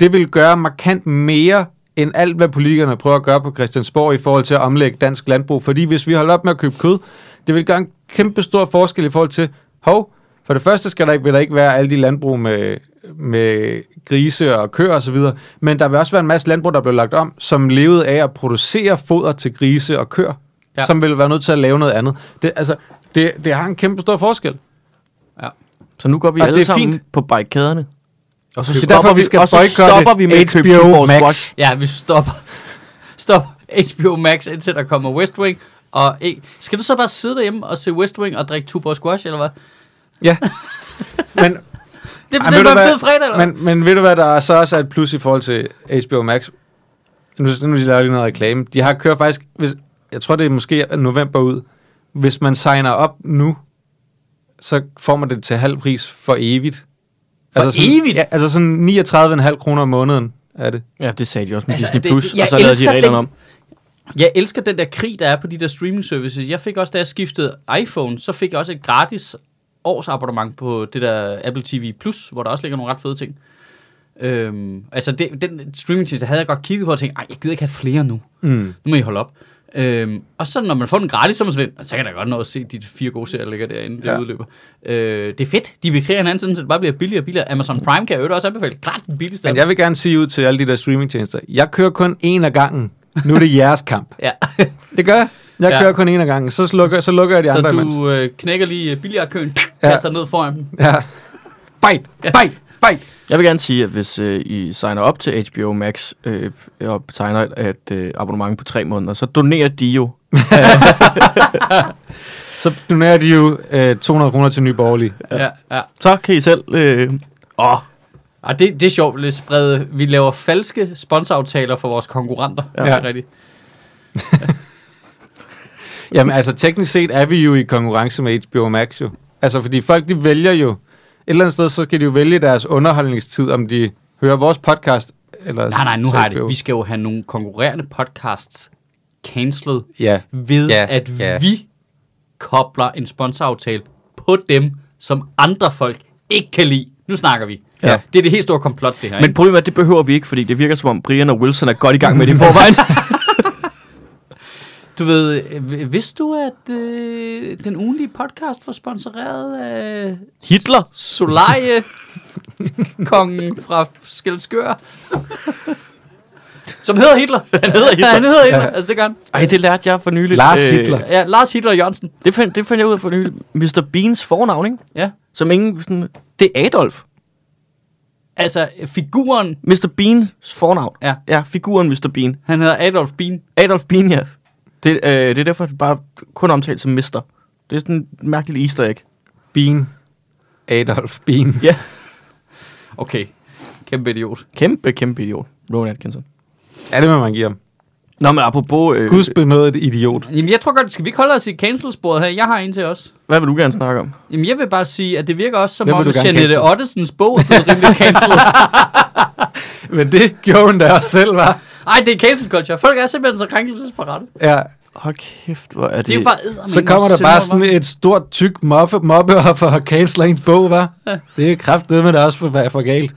det vil gøre markant mere end alt, hvad politikerne prøver at gøre på Christiansborg i forhold til at omlægge dansk landbrug. Fordi hvis vi holder op med at købe kød, det vil gøre en kæmpe stor forskel i forhold til, hov, for det første skal der ikke, vil der ikke være alle de landbrug med, med grise og køer osv., men der vil også være en masse landbrug, der blev lagt om, som levede af at producere foder til grise og køer, Ja. som vil være nødt til at lave noget andet. Det, altså, det, det har en kæmpe stor forskel. Ja. Så nu går vi Og alle det er sammen fint. på barrikaderne. Og så er stopper derfor, vi, skal og så stopper vi med at købe HBO Max. Squash. Ja, vi stopper. Stop HBO Max, indtil der kommer West Wing. Og ikke. Skal du så bare sidde derhjemme og se West Wing og drikke Tuborg Squash, eller hvad? Ja. *laughs* men, Det, Ej, det var en fed fredag, eller men, men ved du hvad, der er så også er et plus i forhold til HBO Max? Nu, nu laver jeg lige noget reklame. De har kørt faktisk, hvis, jeg tror det er måske november ud. Hvis man signer op nu, så får man det til halv pris for evigt. For sådan, evigt? Ja, altså sådan 39,5 kroner om måneden er det. Ja, det sagde de også med Altså, Disney+, det- Plus, og så lavede de reglerne den- om. Jeg elsker den der krig, der er på de der streaming services. Jeg fik også, da jeg skiftede iPhone, så fik jeg også et gratis årsabonnement på det der Apple TV Plus, hvor der også ligger nogle ret fede ting. Øhm, altså, det, den streaming der havde jeg godt kigget på og tænkt, ej, jeg gider ikke have flere nu. Mm. Nu må I holde op. Øhm, og så når man får den gratis, så man sådan så kan der godt nå at se de fire gode serier, der ligger derinde, det Ja. udløber. Øh, det er fedt. De vil kreere hinanden, sådan, så det bare bliver billigere og billigere. Amazon Prime kan jeg øvrigt også anbefale. Klart den billigste. Men jeg vil gerne sige ud til alle de der streamingtjenester, jeg kører kun én af gangen. Nu er det jeres kamp. *laughs* Ja. Det gør jeg. Jeg Ja. ja. kører kun én af gangen. Så slukker, så lukker jeg de så andre imens. du øh, knækker lige billiardkøen, Ja. kaster ned foran dem. Ja. Fight! Fight! Fight! Jeg vil gerne sige, at hvis øh, I signer op til HBO Max øh, og betegner et, et øh, abonnement på tre måneder, så donerer de jo. *laughs* Så donerer de jo øh, 200 kroner til Nye Borgerlige. Ja, ja. Så kan I selv... Øh, åh, Og det, det er sjovt, lidt sprede. Vi laver falske sponsoraftaler for vores konkurrenter. Ja. Ja. Det er rigtigt. *laughs* Jamen altså, teknisk set er vi jo i konkurrence med HBO Max jo. Altså, fordi folk de vælger jo... Et eller andet sted, så skal de jo vælge deres underholdningstid, om de hører vores podcast, eller... Nej, nej, nu har jeg det. Vi skal jo have nogle konkurrerende podcasts cancelled Ja. ved, Ja, at ja. vi kobler en sponsoraftale på dem, som andre folk ikke kan lide. Nu snakker vi. Ja. Det er det helt store komplot, det her. men problemet er, at det behøver vi ikke, fordi det virker som om Brian og Wilson er godt i gang med det i forvejen. *laughs* Du ved, øh, vidste du, at øh, den ugenlige podcast var sponsoreret af Hitler? Solarie *laughs* kongen fra Skelskør? Som hedder Hitler. Han hedder Hitler. Ja, han hedder Hitler. Ja. Altså, det gør han. Ej, det lærte jeg for nylig. Lars Hitler. Ja, Lars Hitler Jørgensen. Det fandt, det fandt jeg ud af for nylig. Mr. Beans fornavn, ikke? Ja. Som ingen sådan... Det er Adolf. Altså, figuren, Mr. Beans fornavn. Ja. Ja, figuren Mr. Bean. han hedder Adolf Bean. Adolf Bean, ja. Det, øh, det er derfor det er bare kun omtalt som Mister. Det er sådan en mærkelig easter egg. Bean. Adolf Bean. Ja. Okay, kæmpe idiot. Kæmpe, kæmpe idiot. Rowan Atkinson. Ja, det må man give ham. Nå, men apropos... Øh, Guds benådet idiot. Jamen, jeg tror godt, skal vi ikke holde os i cancel-sporet her? Jeg har en til os. hvad vil du gerne snakke om? Jamen, jeg vil bare sige, at det virker også som Hvem om, at cancel? Ottesens bog er blevet rimelig cancelled. *laughs* Men det gjorde hun da også selv, var. Ej, det er cancel culture. Folk er simpelthen så krænkelsesparate. Ja. Hold kæft, hvor er det... Det er bare Så kommer der bare sådan et stort, tyk mobbe, mobbe op og canceler ens bog, hva'? Det er kraftedeme, det også for, for galt.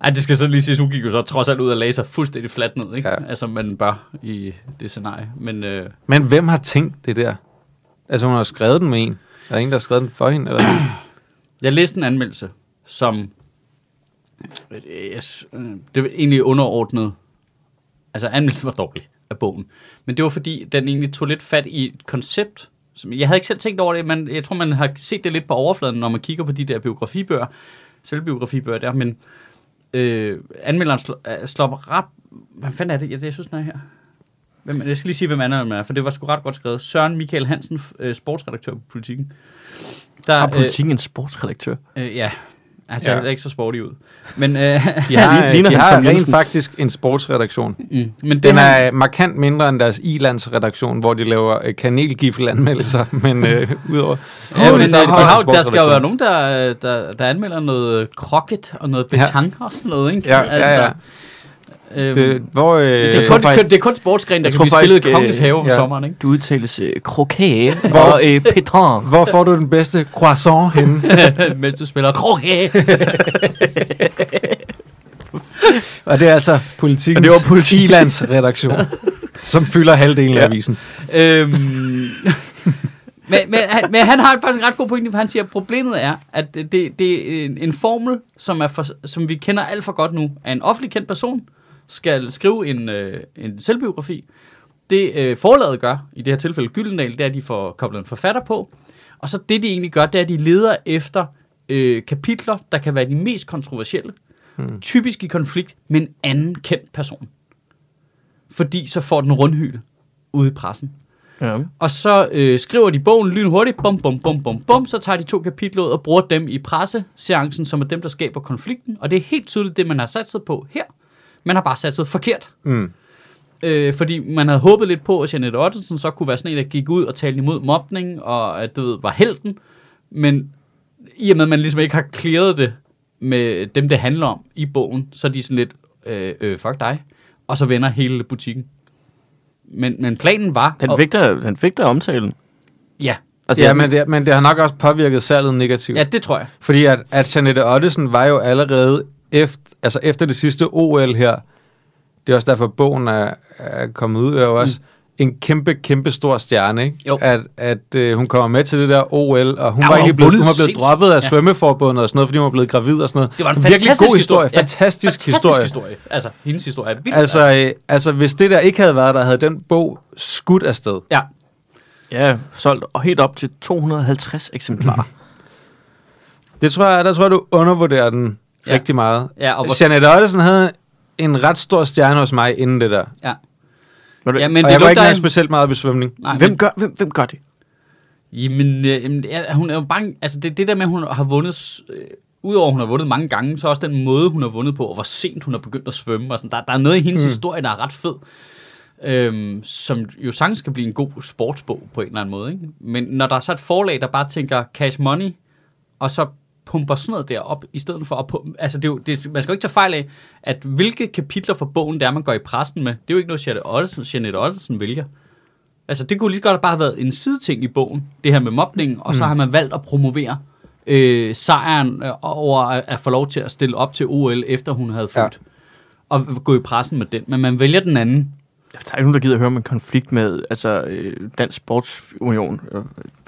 Ej, det skal så lige siges, hun gik jo så trods alt ud og lagde sig fuldstændig fladt ned, ikke? Ja. Ja. Altså, man bør i det scenarie. Men øh, Men hvem har tænkt det der? Altså, hun har skrevet den med en. Er der ingen, der har skrevet den for hende? Eller? *clears throat* jeg læste en anmeldelse, som... Øh, øh, det var egentlig underordnet. Altså, anmeldelsen var dårlig af bogen. Men det var fordi, den egentlig tog lidt fat i et koncept, som jeg havde ikke selv tænkt over det, men jeg tror, man har set det lidt på overfladen, når man kigger på de der biografibøger, selvbiografibøger der, men øh, anmelderen slår, øh, slår ret... Hvad fanden er det? Jeg, jeg synes, den er her. Hvem, jeg skal lige sige, hvem anmelderen er, for det var sgu ret godt skrevet. Søren Michael Hansen, øh, sportsredaktør på Politiken. Der, Har politikken en sportsredaktør? Øh, øh, ja, altså Ja. ja. er ikke så sporty ud. Men, øh, *laughs* De Ja, har, ligner de han har rent faktisk en sportsredaktion. mm, men det Den han- er markant mindre end deres ilandsredaktion, hvor de laver øh, kanelgifle-anmeldelser, *laughs* men øh, udover... Ja, men, det, så er øh, der skal jo være nogen, der, der, der anmelder noget krokket og noget Ja. petanque og sådan noget, ikke? Ja, ja, ja. Øhm, Det, hvor, øh, det, er kun, faktisk- det er kun sportsgren, der kan blive spillet i faktisk, kongens øh, have om ja. sommeren, ikke? Det udtales øh, croquet *laughs* og øh, pétanque. hvor får du den bedste croissant henne? *laughs* Mens du spiller krokket. *laughs* Og det er altså politikens Og det var Politiken. ilandsredaktion, som fylder halvdelen af avisen. øhm, men, men, han, men han har faktisk en ret god pointe, for han siger, at problemet er, at det, det er en, en formel, som, er for, som vi kender alt for godt nu, at en offentlig kendt person skal skrive en, øh, en selvbiografi. Det øh, forlaget gør, i det her tilfælde Gyldendal, det er, at de får koblet en forfatter på. Og så det, de egentlig gør, det er, at de leder efter øh, kapitler, der kan være de mest kontroversielle. Hmm. Typisk i konflikt med en anden kendt person. Fordi så får den rundhyde ude i pressen. Ja. Og så øh, skriver de bogen lynhurtigt, bum, bum, bum, bum, bum, så tager de to kapitler ud og bruger dem i presseseancen, som er dem, der skaber konflikten. Og det er helt tydeligt det, man har sat sig på her. Man har bare sat sig forkert. Mm. Øh, fordi man havde håbet lidt på, at Jeanette Ottesen så kunne være sådan en, der gik ud og talte imod mobning, og at du ved, var helten. Men i og med, at man ligesom ikke har clearet det med dem, det handler om i bogen, så er de sådan lidt, øh, øh, fuck dig. Og så vender hele butikken. Men, men planen var... Den fik der, den fik der omtalen. Ja, Altså, Ja, men det, men det har nok også påvirket salget negativt. ja, det tror jeg. Fordi at, at Janette Ottesen var jo allerede efter, altså efter det sidste OL her, det er også derfor, bogen er, er kommet ud, er jo også mm. en kæmpe, kæmpe stor stjerne, ikke? Jo. At, at øh, hun kommer med til det der OL, og hun Ja, var hun egentlig har blevet, hun var blevet droppet af Ja. svømmeforbundet og sådan noget, fordi hun var blevet gravid og sådan noget. Det var en virkelig fantastisk god historie. Ja, Fantastisk, fantastisk historie. historie. Altså, hendes historie er vildt. Altså, øh, altså, hvis det der ikke havde været der, havde den bog skudt afsted. ja. Ja, solgt og helt op til 250 eksemplarer. Det tror jeg, der tror jeg, du undervurderer den Ja. rigtig meget. Ja, og hvor- Janette Ottesen havde en ret stor stjerne hos mig inden det der. ja. Men, ja, men, og det jeg var ikke engang specielt meget op svømning. Nej, hvem, men, gør, hvem, hvem gør det? jamen, øh, jamen, ja, hun er jo bange. Altså, det, det der med, at hun har vundet... Øh, Udover at hun har vundet mange gange, så også den måde, hun har vundet på, og hvor sent hun har begyndt at svømme. Og sådan. Der, der er noget i hendes mm. historie, der er ret fed. Øhm, som jo sagtens skal blive en god sportsbog på en eller anden måde. Ikke? Men når der er så et forlag, der bare tænker cash money, og så pumper sådan noget derop, i stedet for at pumpe, altså det er jo, det, man skal jo ikke tage fejl af, at hvilke kapitler fra bogen, der man går i pressen med, det er jo ikke noget, Jeanette Ottesen, Jeanette Ottesen vælger. Altså det kunne lige så godt have bare været en sideting i bogen, det her med mobning, og så har man valgt at promovere øh, sejren øh, over at, at få lov til at stille op til OL, efter hun havde Ja. født. Og gå i pressen med den. Men man vælger den anden. Der er ikke nogen, der gider at høre om en konflikt med altså, øh, Dansk Sportsunion.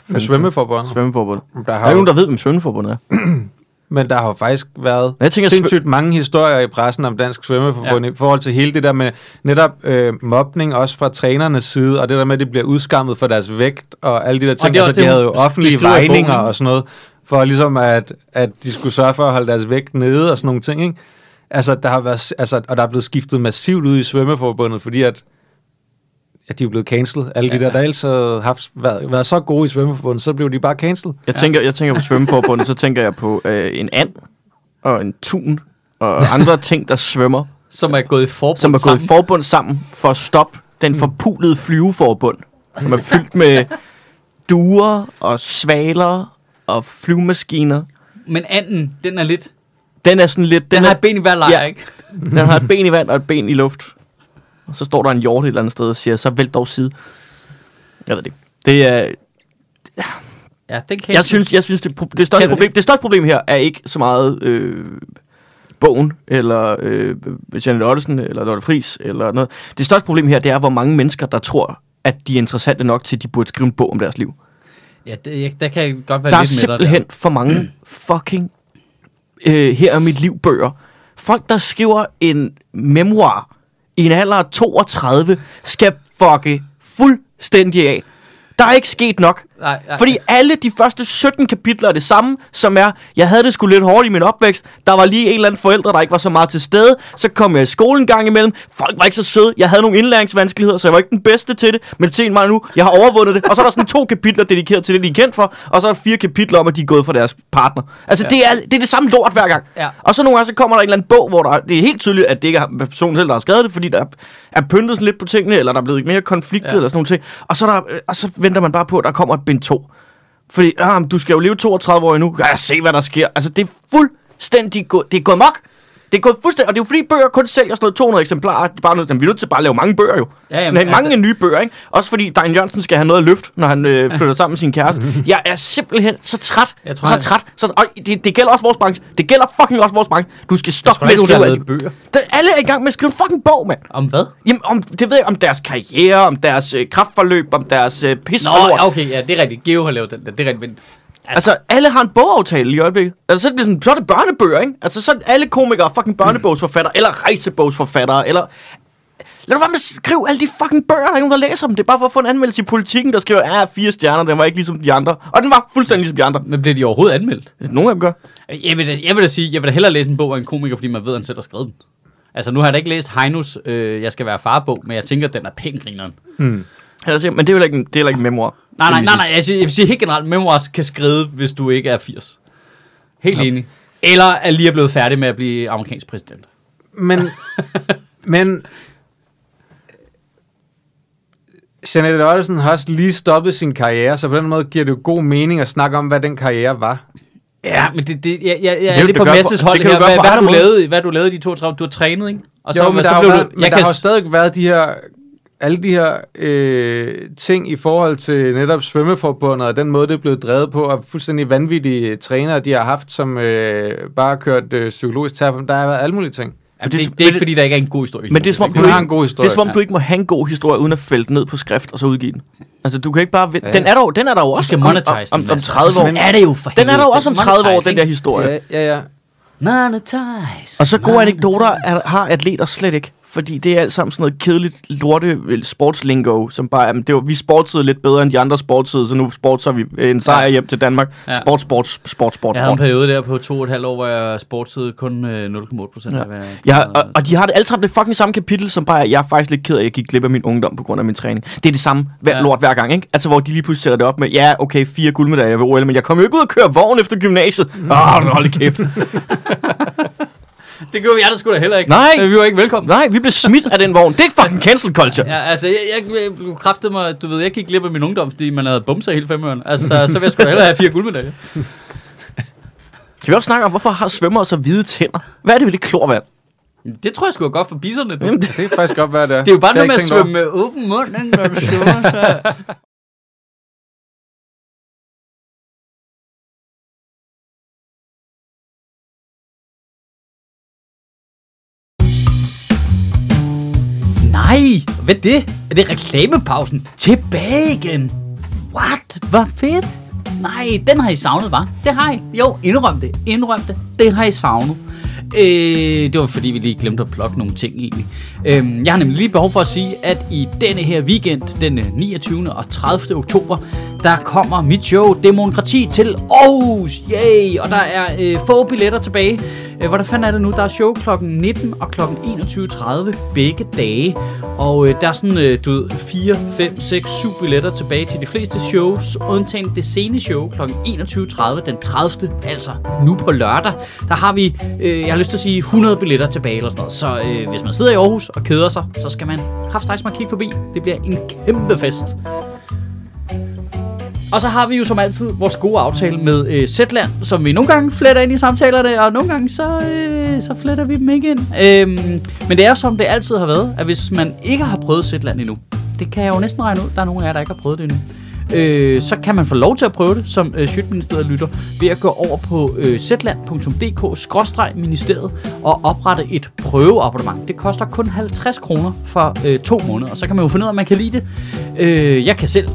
Med svømmeforbundet. Svømmeforbundet. Der Der er har ikke jo, nogen, der ved, hvem svømmeforbundet er. *clears throat* men der har jo faktisk været jeg tænker, sindssygt mange historier i pressen om Dansk Svømmeforbund ja. i forhold til hele det der med netop øh, mobning, også fra trænernes side, og det der med, at de bliver udskammet for deres vægt, og alle de der ting. det er Altså, de det, havde jo offentlige vejninger og sådan noget, for ligesom at, at de skulle sørge for at holde deres vægt nede og sådan nogle ting, ikke? Altså, der har været, altså, og der er blevet skiftet massivt ud i Svømmeforbundet, fordi at at de er blevet cancelled. Alle ja. de der, der ellers havde haft, været, været så gode i Svømmeforbundet, så blev de bare cancelled. Jeg, tænker, jeg tænker på svømmeforbundet, så tænker jeg på øh, en and og en tun og andre ting, der svømmer, Som er gået i forbund som er gået sammen. i forbund sammen for at stoppe den forpulede flyveforbund, som er fyldt med duer og svaler og flyvemaskiner. Men anden, den er lidt... Den er sådan lidt... Den, Den, har er, et ben i hver lejr, Ja. ikke? den har et ben i vand og et ben i luft. Og så står der en hjort et eller andet sted og siger, så vælt dog side. Jeg ved det ikke. Det er, Ja, den kan jeg synes, jeg synes det, pro- det, største problem, det største problem her er ikke så meget øh, bogen, eller øh, Janet Ottesen, eller Lotte Friis, eller noget. Det største problem her, det er, hvor mange mennesker, der tror, at de er interessante nok til, at de burde skrive en bog om deres liv. Ja, det, der kan jeg godt være Der er lidt med dig simpelthen for mange fucking øh, her er mit liv bøger. Folk, der skriver en memoir i en alder af 32, skal fucke fuldstændig af. Der er ikke sket nok. Nej, nej. Fordi alle de første 17 kapitler er det samme, som er, jeg havde det sgu lidt hårdt i min opvækst, der var lige en eller anden forældre, der ikke var så meget til stede, så kom jeg i skole en gang imellem, folk var ikke så søde, jeg havde nogle indlæringsvanskeligheder, så jeg var ikke den bedste til det, men se mig nu, jeg har overvundet det, og så er der sådan to kapitler dedikeret til det, de er kendt for, og så er der fire kapitler om, at de er gået fra deres partner. Altså, ja. det, er, det er det samme lort hver gang. Ja. Og så nogle gange, så kommer der en eller anden bog, hvor der, det er helt tydeligt, at det ikke er personen selv, der har skrevet det, fordi der er, pyntet lidt på tingene, eller der er blevet mere konflikt, Ja. eller sådan nogle ting. Og så, er der, øh, og så venter man bare på, at der kommer et bind 2. Fordi, ah, du skal jo leve 32 år endnu. Ja, jeg se, hvad der sker? Altså, det er fuldstændig gået, det er gået mok. Det er gået fuldstændig, og det er jo fordi bøger kun sælger sådan noget 200 eksemplarer. Det er bare noget, jamen, vi er nødt til bare at lave mange bøger jo. Ja, jamen, Sådan, mange altså- nye bøger, ikke? Også fordi Diane Jørgensen skal have noget at løfte, når han øh, flytter sammen med sin kæreste. *laughs* Jeg er simpelthen så træt. Jeg tror, så han- træt. Så, og det, det, gælder også vores branche. Det gælder fucking også vores branche. Du skal stoppe med at skrive bøger. der, alle er i gang med at skrive en fucking bog, mand. Om hvad? Jamen, om, det ved jeg, om deres karriere, om deres øh, kraftforløb, om deres øh, pis Nå, okay, ja, det er rigtigt. Geo har lavet den der, det er rigtigt. Men, Altså, alle har en bogaftale i øjeblikket. Altså, så er det, sådan, så er det børnebøger, ikke? Altså, så er alle komikere fucking børnebogsforfattere, eller rejsebogsforfattere, eller... Lad du være med at skrive alle de fucking bøger, der er ikke nogen, der læser dem. Det er bare for at få en anmeldelse i politikken, der skriver, ja, fire stjerner, den var ikke ligesom de andre. Og den var fuldstændig ligesom de andre. men bliver de overhovedet anmeldt? Nogle af dem gør. Jeg vil, da, jeg vil da sige, jeg vil da hellere læse en bog af en komiker, fordi man ved, at han selv har skrevet den. Altså, nu har jeg da ikke læst Heinos øh, Jeg skal være farbog, men jeg tænker, at den er pænt grineren. Jeg siger, men det er jo ikke en, det er ikke en memoir. Nej, nej, Det nej, nej. Jeg, siger, jeg vil sige helt generelt, memoirs kan skrive, hvis du ikke er 80. Helt enig. Eller er lige er blevet færdig med at blive amerikansk præsident. Men, *laughs* men Jeanette Ottesen har også lige stoppet sin karriere, så på den måde giver det jo god mening at snakke om, hvad den karriere var. Ja, men det, det, jeg, jeg, jeg er kan lidt på Messes hold det her. Hvad, på hvad, har du lavet, hvad har du lavet i de 32? Du har trænet, ikke? Og jo, men så der, har blev jo du... været, men der har jo stadig været de her alle de her øh, ting i forhold til netop svømmeforbundet og den måde, det er blevet drevet på, og fuldstændig vanvittige trænere, de har haft, som øh, bare har kørt øh, psykologisk terapi. Der har været alle mulige ting. Jamen, det- det, det, men det, er ikke, det- fordi der ikke er en god historie. Men det er som om, du ikke, en god det historie. er som om, ja. du ikke må have en god historie, uden at fælde den ned på skrift, og så udgive den. Altså, du kan ikke bare... vente. Ja. Den er der jo, den er der jo også skal om, monetize om, om, den, om altså. 30 år. Sådan er det jo for Den er der jo også om 30 år, den der historie. Ja, ja, ja. Monetize. Og så gode monetize. anekdoter er, har atleter slet ikke. Fordi det er alt sammen sådan noget kedeligt lorte øh, sportslingo, som bare, jamen, det var, vi sportsede lidt bedre end de andre sportsede, så nu sportser vi øh, en sejr hjem til Danmark. Ja. Sport, sport, sport, sport, Jeg havde en sport. periode der på to og et halvt år, hvor jeg sportsede kun øh, 0,8 procent. Ja. Ja, og, og de har det alle sammen det fucking samme kapitel, som bare, jeg er faktisk lidt ked af, at jeg gik glip af min ungdom på grund af min træning. Det er det samme hver, Ja. lort hver gang, ikke? Altså, hvor de lige pludselig sætter det op med, ja, okay, fire guldmedaljer ved OL, men jeg kom jo ikke ud og køre vogn efter gymnasiet. Åh, oh, hold kæft. *laughs* Det gjorde jeg da sgu da heller ikke. Nej. Vi var ikke velkommen. Nej, vi blev smidt af den vogn. Det er fucking cancel culture. Ja, altså, jeg, jeg, jeg kræftet mig, du ved, jeg gik glip af min ungdom, fordi man havde bumser hele femøren. Altså, så vil jeg sgu da hellere have fire guldmedaljer. Kan vi også snakke om, hvorfor har svømmere så hvide tænder? Hvad er det ved det klorvand? Det tror jeg sgu er godt for bisserne. Du. Jamen, Det kan faktisk godt være, det er. Det er jo bare noget med at svømme med åben mund, ikke, når du svømmer. Så. Nej, hvad det? Er det reklamepausen? Tilbage igen. What? Hvor fedt. Nej, den har I savnet, var? Det har I. Jo, indrøm det. Indrøm det. Det har I savnet. Øh, det var fordi, vi lige glemte at plukke nogle ting egentlig. Øh, jeg har nemlig lige behov for at sige, at i denne her weekend, den øh, 29. og 30. oktober, der kommer mit show Demokrati til Aarhus. Yay! Og der er øh, få billetter tilbage. Øh, der fanden er det nu? Der er show kl. 19 og kl. 21.30 begge dage. Og øh, der er sådan, øh, du ved, 4, 5, 6, 7 billetter tilbage til de fleste shows, undtagen det sene show kl. 21.30 den 30. Altså nu på lørdag. Der har vi, øh, jeg har lyst til at sige, 100 billetter tilbage eller sådan noget. Så øh, hvis man sidder i Aarhus og keder sig, så skal man kraftstejs kigge forbi. Det bliver en kæmpe fest. Og så har vi jo som altid vores gode aftale med øh, Zetland, som vi nogle gange fletter ind i samtalerne, og nogle gange så, øh, så fletter vi dem ikke ind. Øhm, men det er som det altid har været, at hvis man ikke har prøvet Zetland endnu, det kan jeg jo næsten regne ud. Der er nogen af jer, der ikke har prøvet det endnu. Øh, så kan man få lov til at prøve det, som øh, Sjøtministeriet lytter, ved at gå over på øh, zland.dk-ministeriet og oprette et prøveabonnement. Det koster kun 50 kroner for øh, to måneder, og så kan man jo finde ud af, om man kan lide det. Øh, jeg kan selv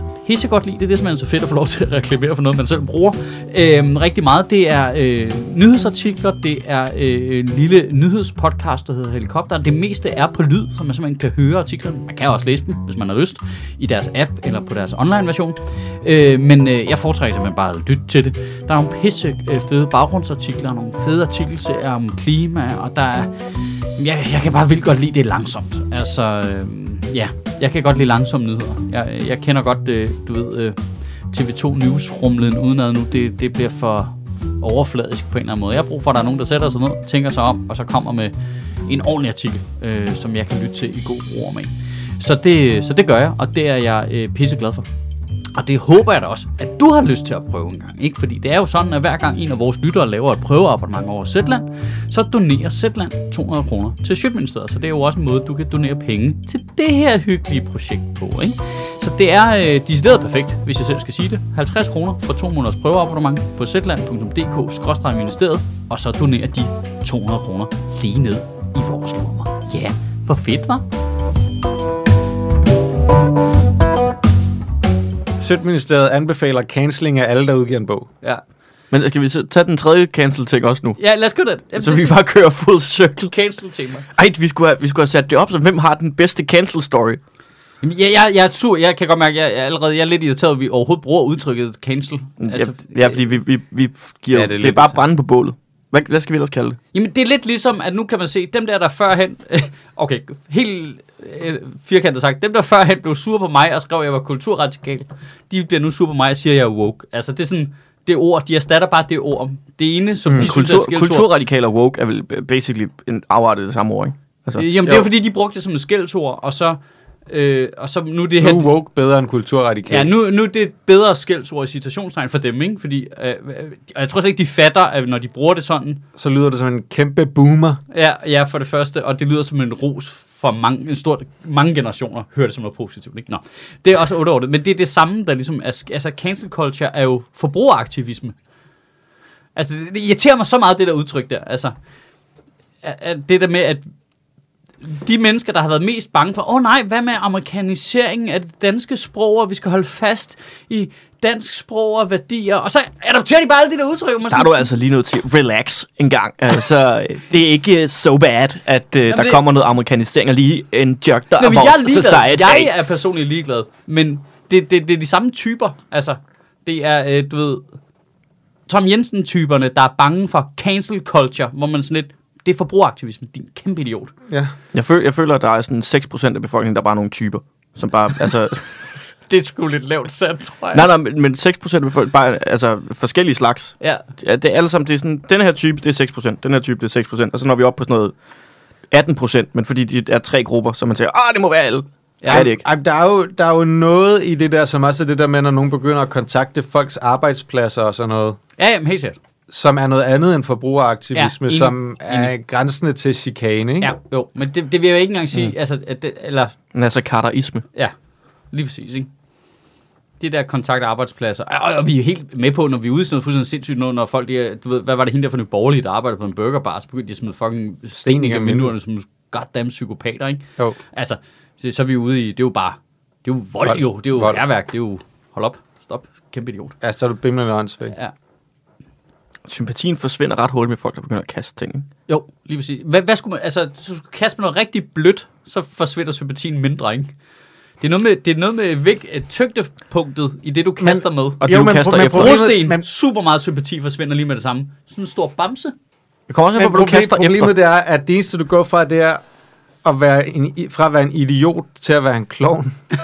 godt lide det. Det som er så fedt at få lov til at reklamere for noget, man selv bruger øh, rigtig meget. Det er øh, nyhedsartikler, det er øh, en lille nyhedspodcast, der hedder Helikopteren. Det meste er på lyd, så man simpelthen kan høre artiklerne. Man kan også læse dem, hvis man har lyst, i deres app eller på deres online version. Øh, men øh, jeg foretrækker simpelthen bare at lytte til det. Der er nogle pisse øh, fede baggrundsartikler, nogle fede artikelserier om klima, og der er... Jeg, jeg kan bare vildt godt lide det langsomt. Altså, øh, ja, jeg kan godt lide langsomme nyheder. Jeg, jeg kender godt, øh, du ved, øh, TV2 News-rumlen udenad nu det, det bliver for overfladisk på en eller anden måde. Jeg har brug for, at der er nogen, der sætter sig ned, tænker sig om, og så kommer med en ordentlig artikel, øh, som jeg kan lytte til i god ro med. Så det, så det gør jeg, og det er jeg øh, pisseglad for. Og det håber jeg da også, at du har lyst til at prøve en gang. Ikke? Fordi det er jo sådan, at hver gang en af vores lyttere laver et prøveabonnement over Zetland, så donerer Zetland 200 kroner til Sjøtministeriet. Så det er jo også en måde, du kan donere penge til det her hyggelige projekt på. Ikke? Så det er øh, decideret perfekt, hvis jeg selv skal sige det. 50 kroner for to måneders prøveabonnement på zetland.dk-ministeriet, og så donerer de 200 kroner lige ned i vores lommer. Ja, hvor fedt, var? Sødministeriet anbefaler cancelling af alle, der udgiver en bog. Ja. Men skal vi så tage den tredje cancel ting også nu? Ja, lad os gøre det. Så vi bare kører fuld cirkel. cancel tema. Ej, vi skulle, have, vi skulle have sat det op, så hvem har den bedste cancel story? Jamen, jeg, jeg, jeg er sur. Jeg kan godt mærke, at jeg, jeg allerede jeg er lidt irriteret, at vi overhovedet bruger udtrykket cancel. Altså, ja, ja, fordi vi, vi, vi giver, Ja, det er det, er bare brænde på bålet. Hvad, hvad skal vi ellers kalde det? Jamen, det er lidt ligesom, at nu kan man se, dem der, der førhen... *laughs* okay, helt øh, firkantet sagt. Dem, der førhen blev sure på mig og skrev, at jeg var kulturradikal, de bliver nu sure på mig og siger, at jeg er woke. Altså, det er sådan... Det ord, de erstatter bare det ord. Det ene, som mm, de synes er Kultur, et skældsord. kulturradikal og woke er vel basically en afart af det samme ord, ikke? Altså, Jamen, det er Jo. jo fordi, de brugte det som et skældsord, og så... Øh, og så nu er det her... Nu er woke bedre end kulturradikal. Ja, nu, nu er det et bedre skældsord i citationstegn for dem, ikke? Fordi, øh, øh, og jeg tror slet ikke, de fatter, at når de bruger det sådan, Så lyder det som en kæmpe boomer. Ja, ja, for det første, og det lyder som en ros for mange, en stor, mange generationer, hører det som noget positivt. Ikke? Nå, det er også underordnet, men det er det samme, der ligesom er, altså cancel culture er jo forbrugeraktivisme. Altså, det, det irriterer mig så meget, det der udtryk der. Altså, at det der med, at de mennesker, der har været mest bange for, åh oh, nej, hvad med amerikaniseringen af det danske sprog, og vi skal holde fast i dansk sprog og værdier, og så adopterer de bare alle de der udtryk. man der er sådan- du altså lige nødt til relax en gang. Altså, det er ikke so bad, at uh, der det- kommer noget amerikanisering og lige en jerk der Nå, men jeg er ligeglad. society. Jeg er personligt ligeglad. Men det, det, det er de samme typer. Altså, det er, øh, du ved, Tom Jensen-typerne, der er bange for cancel culture, hvor man sådan lidt, det er forbrugeraktivisme, din kæmpe idiot. Ja. Jeg, føler, jeg føler, at der er sådan 6% af befolkningen, der er bare nogle typer. Som bare, *laughs* altså, Det er sgu lidt lavt sat, tror jeg. nej, nej, men, men 6% af befolkningen, bare, altså forskellige slags. Ja, Ja, det er alle sammen, det er sådan, den her type, det er 6%, den her type, det er 6%, og så når vi op på sådan noget 18%, men fordi de er tre grupper, så man siger, ah, det må være alle. Ja, det er det ikke. Ej, der, er jo, der er jo noget i det der, som også er det der med, når nogen begynder at kontakte folks arbejdspladser og sådan noget, ja jamen, helt sikkert. Som er noget andet end forbrugeraktivisme, Ja, enig, som er enig. grænsende til chikane, ikke? Ja, jo, men det, det vil jeg ikke engang sige, mm. altså, at det, eller, Altså karaisme. ja, lige præcis, ikke? Det der kontakt arbejdspladser. Og, og, vi er helt med på, når vi er ude i sådan noget fuldstændig sindssygt noget, når folk, de du ved, hvad var det hende der for nogle borgerlige, der arbejder på en burgerbar, så begyndte de at smide fucking sten igennem igennem vinduerne som goddamn psykopater, ikke? Jo. Altså, så, så er vi ude i, det er jo bare, det er jo vold, Vold. jo, det er jo Vold. herværk, det er jo, hold op, stop, kæmpe idiot. Ja, så er du bimlende åndssvagt. Ja. Sympatien forsvinder ret hurtigt med folk, der begynder at kaste ting. Jo, lige præcis. Hvad, hvad skulle man, altså, så skulle du kaste med noget rigtig blødt, så forsvinder sympatien mindre, ikke? Det er noget med, det er noget med væk, øh, tyngdepunktet i det, du kaster med. Og det, du kaster men efter. problemet- Brosten, men- super meget sympati forsvinder lige med det samme. Sådan en stor bamse. Det kommer også an på, Men hvad du kaster problemet efter. det er, at det eneste, du går fra, det er at være en, fra at være en idiot til at være en klovn. *laughs*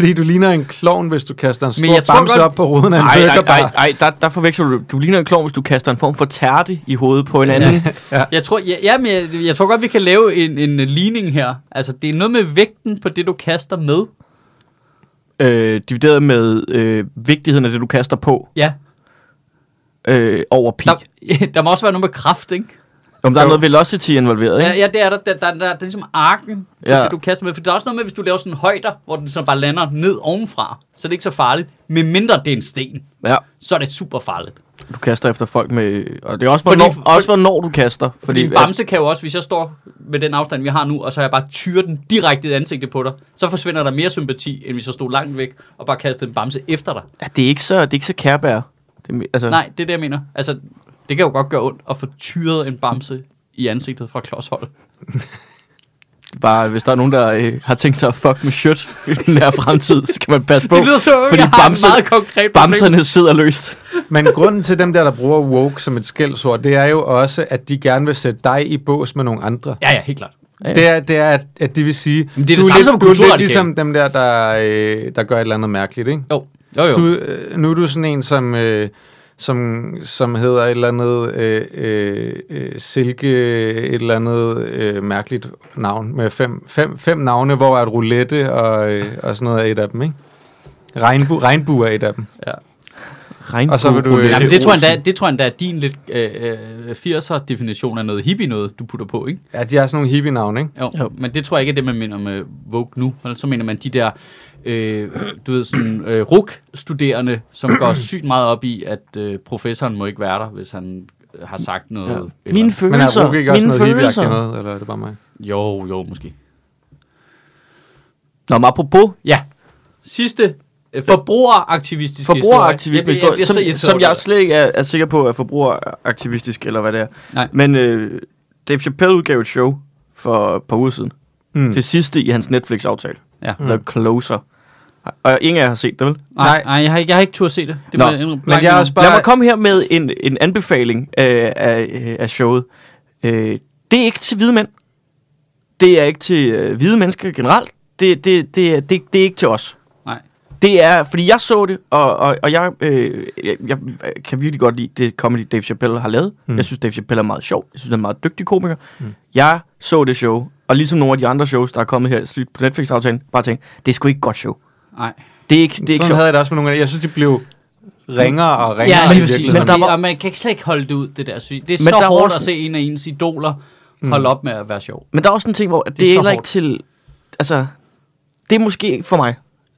Fordi du ligner en klovn, hvis du kaster en Men jeg stor bamse godt- op på ruden af en Nej, nej, nej, nej der, der forveksler du. Du ligner en klovn, hvis du kaster en form for tærte i hovedet på en anden. Jeg tror, ja, ja, men jeg, jeg tror godt, vi kan lave en, en ligning her. Altså, det er noget med vægten på det, du kaster med. øh, divideret med øh, vigtigheden af det, du kaster på Ja, øh, over pi. der, *laughs* der må også være noget med kraft, ikke? Om der er Jo. noget velocity involveret, ikke? Ja, ja, det er der. Der, der, der, der er ligesom arken, ja. Det du kaster med. For der er også noget med, hvis du laver sådan højder, hvor den så bare lander ned ovenfra, så er det ikke så farligt. Men mindre det er en sten, ja. så er det super farligt. Du kaster efter folk med... Og det er også, Fordi- hvornår, også hvornår du kaster. Fordi Fordi, en bamse kan jo også, hvis jeg står med den afstand, vi har nu, og så har jeg bare tyret den direkte i ansigtet på dig, så forsvinder der mere sympati, end hvis jeg stod langt væk og bare kastede en bamse efter dig. ja, det, er ikke så, det er ikke så kærbær. Det, er altså, Nej, det er det, jeg mener. Altså, det kan jo godt gøre ondt at få tyret en bamse i ansigtet fra klodshold. *laughs* Bare, hvis der er nogen, der øh, har tænkt sig at fuck med shit i den her fremtid, så skal man passe på. Det lyder så, fordi jeg bamse- meget konkret problem. Bamserne sidder løst. Men grunden til dem der, der bruger woke som et skældsord, det er jo også, at de gerne vil sætte dig i bås med nogle andre. Ja, ja, helt klart. Ja. Det er, det er at, at de vil sige, Men det er det du samme lidt, som du er lidt ligesom dem der, der, øh, der gør et eller andet mærkeligt, ikke? Jo, jo, jo. Du, øh, nu er du sådan en, som, øh, som, som hedder et eller andet øh, øh, øh, Silke, et eller andet øh, mærkeligt navn, med fem, fem, fem navne, hvor at roulette og, øh, og sådan noget er et af dem, ikke? Regnbu, regnbue er et af dem. ja. Regnbue, Og så vil du, øh, Jamen, det, tror jeg endda, det tror jeg endda er din lidt øh, øh, 80'er definition af noget hippie noget, du putter på, ikke? Ja, de har sådan nogle hippie-navn, ikke? Jo, Jo. jo. men det tror jeg ikke er det, man mener med Vogue nu. Eller så mener man de der, øh, du ved, sådan øh, RUK-studerende, som går *clears throat* sygt meget op i, at øh, professoren må ikke være der, hvis han har sagt noget. Ja. eller- Mine Men følelser. er Ruge ikke også mine noget følelser. noget, eller er det bare mig? Jo, jo, måske. Nå, men apropos Ja. Sidste øh, forbrugeraktivistisk forbrugeraktivisme, historie. Jeg, jeg, jeg, som, jeg, som jeg slet ikke er, er sikker på er forbrugeraktivistisk, eller hvad det er. Nej. Men øh, Dave Chappelle udgav et show for et par uger siden. Mm. Det sidste i hans Netflix-aftale. Ja. The Closer. Og ingen af jer har set det, vel? Nej, nej jeg, har, ikke- jeg har ikke tur at se det. det Nå, Men jeg er også bare... Lad mig komme her med en, en anbefaling af, af, af showet. Øh, det er ikke til hvide mænd. Det er ikke til øh, hvide mennesker generelt. Det, det, det, er- det, det er ikke til os. Nej. Det er, fordi jeg så det, og, og, og jeg, øh, jeg, jeg kan virkelig godt lide det comedy, Dave Chappelle har lavet. Mm. Jeg synes, Dave Chappelle er meget sjov. Jeg synes, han er en meget dygtig komiker. Mm. Jeg så det show, og ligesom nogle af de andre shows, der er kommet her i slut på Netflix-aftalen, bare tænkte, det er sgu ikke et godt show. Nej. Det er ikke, det er ikke Sådan havde jeg det også med nogle af Jeg synes, de blev ringere og ringere Ja, i lige præcis. Men, der det, var- og man kan ikke slet ikke holde det ud, det der. Det er Men så hårdt også- at se en af ens idoler holde op med at være sjov. Men der er også en ting, hvor det, Det er er heller ikke til... Altså, det er måske ikke for mig.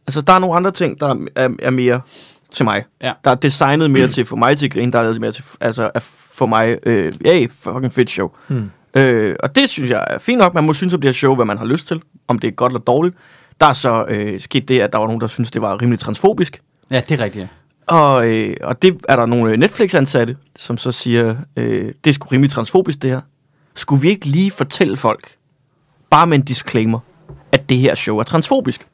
Altså, der er nogle andre ting, der er, er mere til mig. Ja. Der er designet mere til for mig til at grine, der er lavet mere til, altså, er for mig, øh, hey, fucking fedt show. Mm. Øh, og det synes jeg er fint nok. Man må synes om det her show, hvad man har lyst til. Om det er godt eller dårligt. Der er så øh, sket det, at der var nogen, der synes det var rimelig transfobisk. Ja, det er rigtigt. Ja. Og, øh, og det er der nogle Netflix-ansatte, som så siger, øh, det er sgu rimelig transfobisk det her. Skulle vi ikke lige fortælle folk, bare med en disclaimer, at det her show er transfobisk?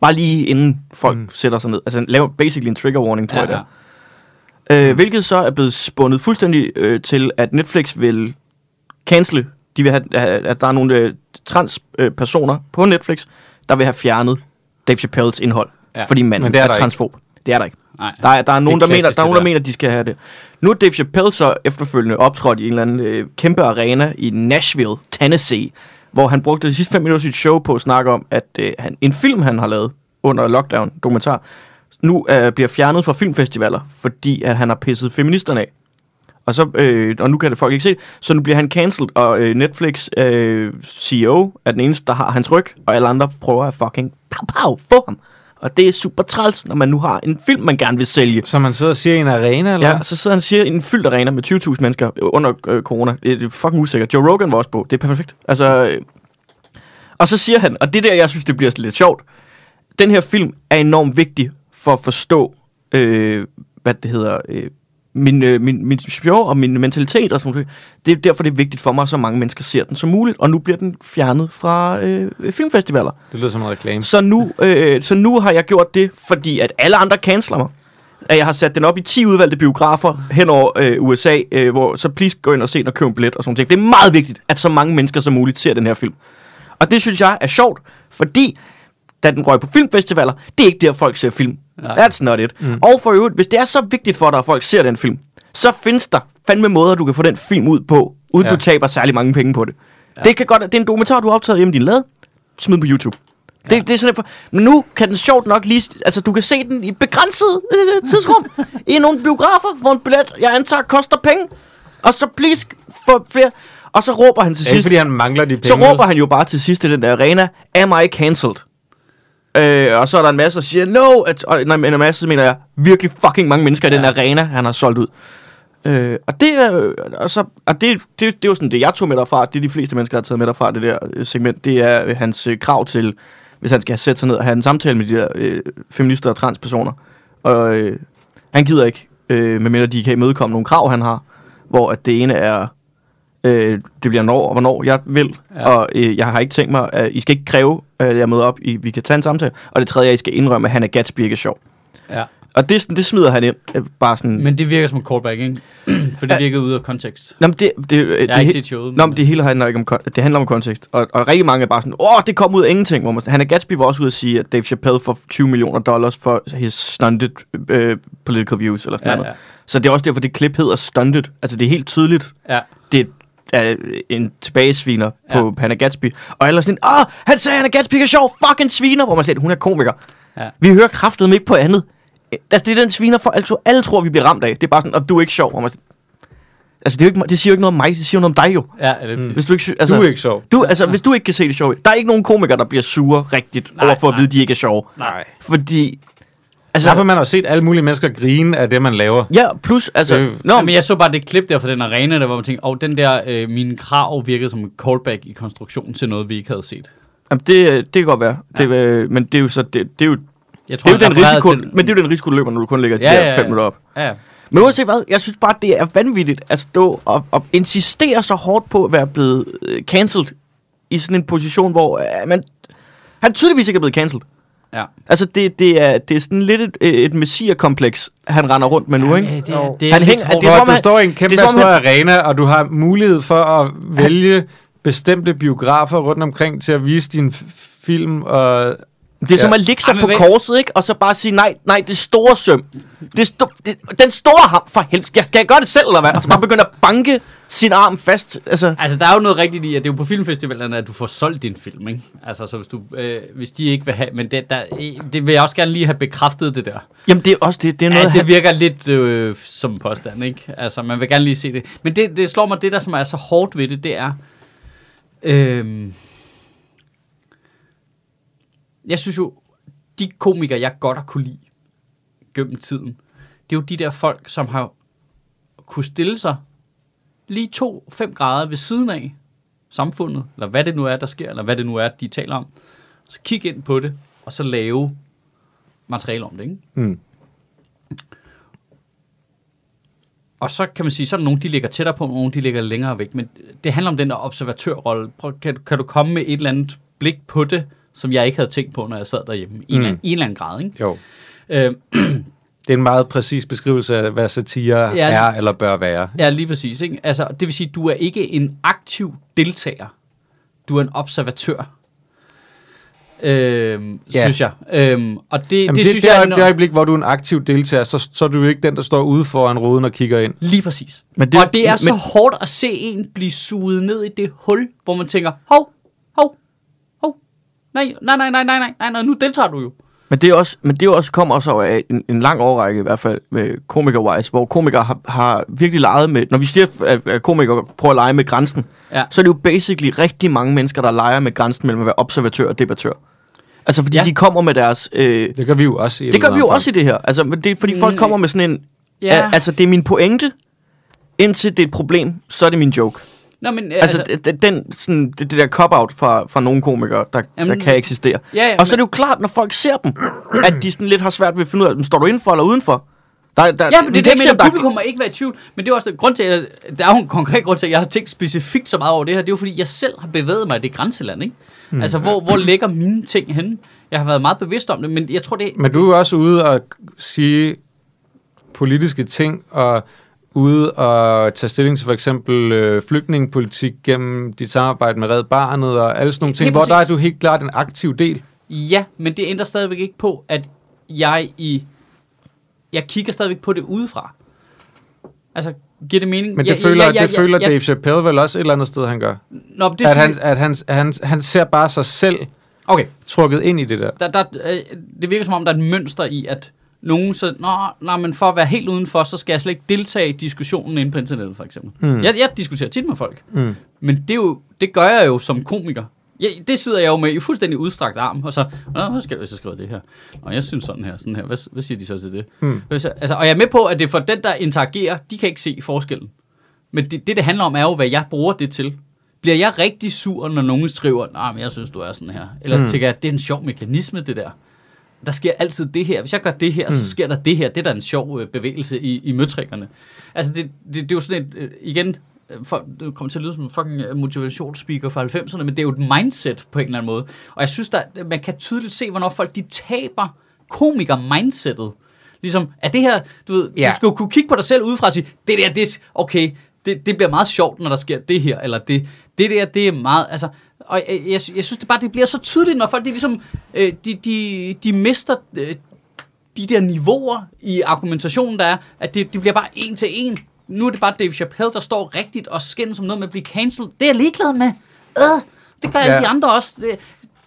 Bare lige inden folk Mm. sætter sig ned. Altså lave basically en trigger warning, tror Ja, jeg det ja. Øh, hvilket så er blevet spundet fuldstændig øh, til, at Netflix vil cancele. De vil have, at der er nogle øh, transpersoner øh, personer på Netflix, der vil have fjernet Dave Chappelles indhold. Ja. Fordi manden Men det er er, er ikke. transfob. Det er der ikke. Nej. Der er, der er nogen, der mener, der, er nogen, der der. mener, de skal have det. Nu er Dave Chappelle så efterfølgende optrådt i en eller anden øh, kæmpe arena i Nashville, Tennessee, hvor han brugte de sidste fem minutter af sit show på at snakke om, at øh, han, en film, han har lavet under lockdown, dokumentar, nu øh, bliver fjernet fra filmfestivaler, fordi at han har pisset feministerne af. Og, så, øh, og nu kan det folk ikke se det, så nu bliver han cancelled, og øh, Netflix øh, CEO er den eneste, der har hans ryg, og alle andre prøver at fucking pow, pow, få ham. Og det er super træls, når man nu har en film, man gerne vil sælge. Så man sidder og siger i en arena, eller Ja, så sidder han og siger i en fyldt arena med 20.000 mennesker under øh, corona. Det er fucking usikkert. Joe Rogan var også på. Det er perfekt. Altså, øh, og så siger han, og det er der, jeg synes, det bliver lidt sjovt. Den her film er enormt vigtig for at forstå, øh, hvad det hedder, øh, min, øh, min, min show og min mentalitet og sådan noget. Det er derfor, det er vigtigt for mig, at så mange mennesker ser den som muligt. Og nu bliver den fjernet fra øh, filmfestivaler. Det lyder som en reklame. Så nu, øh, så nu har jeg gjort det, fordi at alle andre canceler mig. At jeg har sat den op i 10 udvalgte biografer hen over øh, USA, øh, hvor så please gå ind og se den og køb en billet og sådan noget. Det er meget vigtigt, at så mange mennesker som muligt ser den her film. Og det synes jeg er sjovt, fordi da den røg på filmfestivaler, det er ikke der, folk ser film. Nej. That's not it. Mm. Og for øvrigt, hvis det er så vigtigt for dig, at folk ser den film, så findes der fandme måder, du kan få den film ud på, uden Ja. ja. du taber særlig mange penge på det. Ja. Ja. Det kan godt, det er en dokumentar, du har optaget hjemme din lade, smid på YouTube. Det, Ja. det er sådan, for, men nu kan den sjovt nok lige, altså du kan se den i et begrænset øh, tidsrum, *laughs* i nogle biografer, hvor en billet, jeg antager, koster penge, og så please få flere, Og så råber han til sidst, fordi han mangler de penge. så råber han jo bare til sidst i den der arena, am I cancelled? Øh, og så er der en masse, der siger, no, at, og, nej, men en masse, mener jeg, virkelig fucking mange mennesker i den Ja. arena, han har solgt ud. Øh, og det øh, og så, og det, det, det er jo sådan det, jeg tog med derfra, det de fleste mennesker har taget med derfra, det der øh, segment, det er øh, hans øh, krav til, hvis han skal sætte sig ned og have en samtale med de der øh, feminister og transpersoner. Og øh, han gider ikke, øh, medmindre de kan imødekomme nogle krav, han har, hvor at det ene er, øh, det bliver når og hvornår jeg vil, Ja. og øh, jeg har ikke tænkt mig, at I skal ikke kræve, at jeg møder op, I, vi kan tage en samtale. Og det tredje er, at I skal indrømme, at han er Gatsby ikke er sjov. Ja. Og det, det smider han ind, øh, bare sådan... Men det virker som en callback, ikke? *clears throat* For det virkede ude af kontekst. Nå, men det, det, det, Jeg har ikke det, set showet. Nå, men det hele handler ikke om, det handler om kontekst. Og, og rigtig mange er bare sådan, åh, det kom ud af ingenting. Hvor man, han er Gatsby var også ude at sige, at Dave Chappelle får 20 millioner dollars for his stunted uh, political views, eller sådan ja, noget. ja, Så det er også derfor, det klip hedder stunted. Altså, det er helt tydeligt, ja. det er en tilbagesviner Ja. på Hannah Gatsby. Og alle er sådan, åh, han sagde, Hannah Gatsby er sjov, fucking sviner. Hvor man siger, hun er komiker. Ja. Vi hører kraftet ikke på andet. Altså, det er den sviner, for alle, alle tror, vi bliver ramt af. Det er bare sådan, og du er ikke sjov. Hvor man siger, altså, det, er jo ikke, det siger jo ikke noget om mig, det siger noget om dig jo. Ja, det er Mm. Hvis du ikke, altså, Du er ikke sjov. du, altså, hvis du ikke kan se det sjovt, der er ikke nogen komikere, der bliver sure rigtigt Nej, over for at nej. vide, at de ikke er sjove. Nej. Fordi, Altså, Derfor man har set alle mulige mennesker grine af det, man laver. ja, plus, altså, nå, Nå, men jeg så bare det klip der fra den arena, der hvor man tænkte, åh, oh, den der, øh, mine krav virkede som en callback i konstruktionen til noget, vi ikke havde set. jamen, det, det kan godt være. Det, øh, men det er jo så, det, det er jo, Jeg tror, det er jo den risiko, til- men det er jo den risiko, du løber, når du kun lægger de Ja, der ja, ja. fem minutter op. Ja, Men uanset hvad, jeg synes bare, det er vanvittigt at stå og, og insistere så hårdt på at være blevet øh, cancelled i sådan en position, hvor øh, man, han tydeligvis ikke er blevet cancelled. Ja. Altså, det, det, er, det er sådan lidt et, øh, et messier-kompleks, han render rundt med nu, ikke? Ja, det, det er Han hænger- det er som du står i en kæmpe det som stor arena, og du har mulighed for at vælge bestemte biografer rundt omkring til at vise din film. Og Det er som Ja. at ligge sig Ej, på hvad- korset, ikke? Og så bare sige, nej, nej, det store søm. Det sto- det, den store ham, for helvede. Skal, skal jeg gøre det selv, eller hvad? Og så bare begynde at banke sin arm fast. Altså, Altså, der er jo noget rigtigt i, at det er jo på filmfestivalerne, at du får solgt din film, ikke? Altså, så hvis, du, øh, hvis de ikke vil have... Men det, der, det vil jeg også gerne lige have bekræftet, det der. jamen, det er også det. Det er noget, Ja, det virker lidt øh, som en påstand, ikke? Altså, man vil gerne lige se det. Men det, det slår mig, det der, som er så hårdt ved det, det er... Øh, jeg synes jo, de komikere, jeg godt har kunne lide gennem tiden, det er jo de der folk, som har kunne stille sig lige to-fem grader ved siden af samfundet, eller hvad det nu er, der sker, eller hvad det nu er, de taler om. Så kig ind på det, og så lave materiale om det, ikke? mm. Og så kan man sige, så er der nogen, de ligger tættere på, og nogen, de ligger længere væk. Men det handler om den der observatørrolle. Prøv, kan, du- kan du komme med et eller andet blik på det, som jeg ikke havde tænkt på, når jeg sad derhjemme? I, mm. en, Mm. i en eller anden grad, ikke? jo. Øh, *clears throat* Det er en meget præcis beskrivelse af, hvad satire ja, er eller bør være. Ja, lige præcis. Ikke? Altså, det vil sige, du er ikke en aktiv deltager. Du er en observatør. Øhm, ja. synes jeg. Øhm, og det, Jamen det, det, synes det, jeg... Er, det øjeblik, hvor du er en aktiv deltager, så, så er du jo ikke den, der står ude foran ruden og kigger ind. Lige præcis. Men det, og det er men, så hårdt at se en blive suget ned i det hul, hvor man tænker, hov, hov, hov, nej, nej, nej, nej, nej, nej, nej, nu deltager du jo. Men det, er også, men det er også kommer også af en, en lang årrække, i hvert fald med komiker-wise, hvor komikere har, har virkelig leget med... Når vi siger, at komikere prøver at lege med grænsen, Ja. så er det jo basically rigtig mange mennesker, der leger med grænsen mellem at være observatør og debattør. Altså, fordi ja. De kommer med deres... Øh, Det gør vi jo også. i et det gør vi jo også i det her. Altså, men det fordi folk Mm. kommer med sådan en... Ja, Ja. Altså, det er min pointe. Indtil det er et problem, så er det min joke. Nå, men, øh, Altså, altså den, sådan, det, det der cop-out fra, fra nogle komikere, der, Jamen, der kan eksistere. ja, ja, Og så er det jo klart, når folk ser dem, at de sådan lidt har svært ved at finde ud af, står du indenfor eller udenfor? Der, der, Ja, men det kan er ikke det, der- publikum må ikke være i tvivl. Men det er også grund til, at der er jo en konkret grund til, at jeg har tænkt specifikt så meget over det her. Det er jo fordi, jeg selv har bevæget mig i det grænseland, ikke? Mm. Altså, hvor, hvor ligger mine ting henne? Jeg har været meget bevidst om det, men jeg tror, det Men du er jo også ude og sige politiske ting, og ude og tage stilling til for eksempel øh, flygtningepolitik gennem dit samarbejde med Red Barnet og alle sådan nogle ting, hvor der er du helt klart en aktiv del. Ja, men det ændrer stadigvæk ikke på, at jeg i... Jeg kigger stadigvæk på det udefra. Altså, giver det mening? Men ja, det føler, ja, ja, det ja, føler ja, Dave Chappelle vel også et eller andet sted, han gør. Nå, det At, han, at han, han, han, han ser bare sig selv Okay, trukket ind i det der. der, der, øh, det virker som om, der er et mønster i, at nogen så, nå, nej, men for at være helt udenfor, så skal jeg slet ikke deltage i diskussionen inde på internettet, for eksempel. Mm. Jeg, jeg diskuterer tit med folk, Mm. men det, er jo, det gør jeg jo som komiker. Ja, det sidder jeg jo med i fuldstændig udstrakt arm, og så, Nå, hvad skal jeg, hvis jeg skriver det her? Nå, jeg synes sådan her, sådan her. Hvad, hvad siger de så til det? Mm. Jeg, altså, og jeg er med på, at det er for den, der interagerer, de kan ikke se forskellen. Men det, det, det handler om, er jo, hvad jeg bruger det til. Bliver jeg rigtig sur, når nogen skriver, nej, men jeg synes, du er sådan her. Eller mm. tænker jeg, det er en sjov mekanisme, det der. Der sker altid det her. Hvis jeg gør det her, mm. så sker der det her. Det er da en sjov øh, bevægelse i, i møtrikkerne. Altså, det, det, det er jo sådan et, øh, igen, øh, for, det kommer til at lyde som en fucking øh, motivationsspeaker fra 90'erne, men det er jo et mindset på en eller anden måde. Og jeg synes, der, man kan tydeligt se, hvornår folk de taber komiker-mindsetet. Ligesom, er det her, du ved, Ja. du skal jo kunne kigge på dig selv udefra og sige, det der, det okay, det, det bliver meget sjovt, når der sker det her, eller det, det der, det er meget, altså, og jeg, jeg, jeg synes det bare, det bliver så tydeligt, når folk, de ligesom, øh, de, de, de mister øh, de der niveauer i argumentationen, der er, at det, det bliver bare en til en. Nu er det bare Dave Chappelle, der står rigtigt og skændes som noget med at blive cancelled. Det er jeg ligeglad med. Øh, det gør alle Ja. de andre også. Det,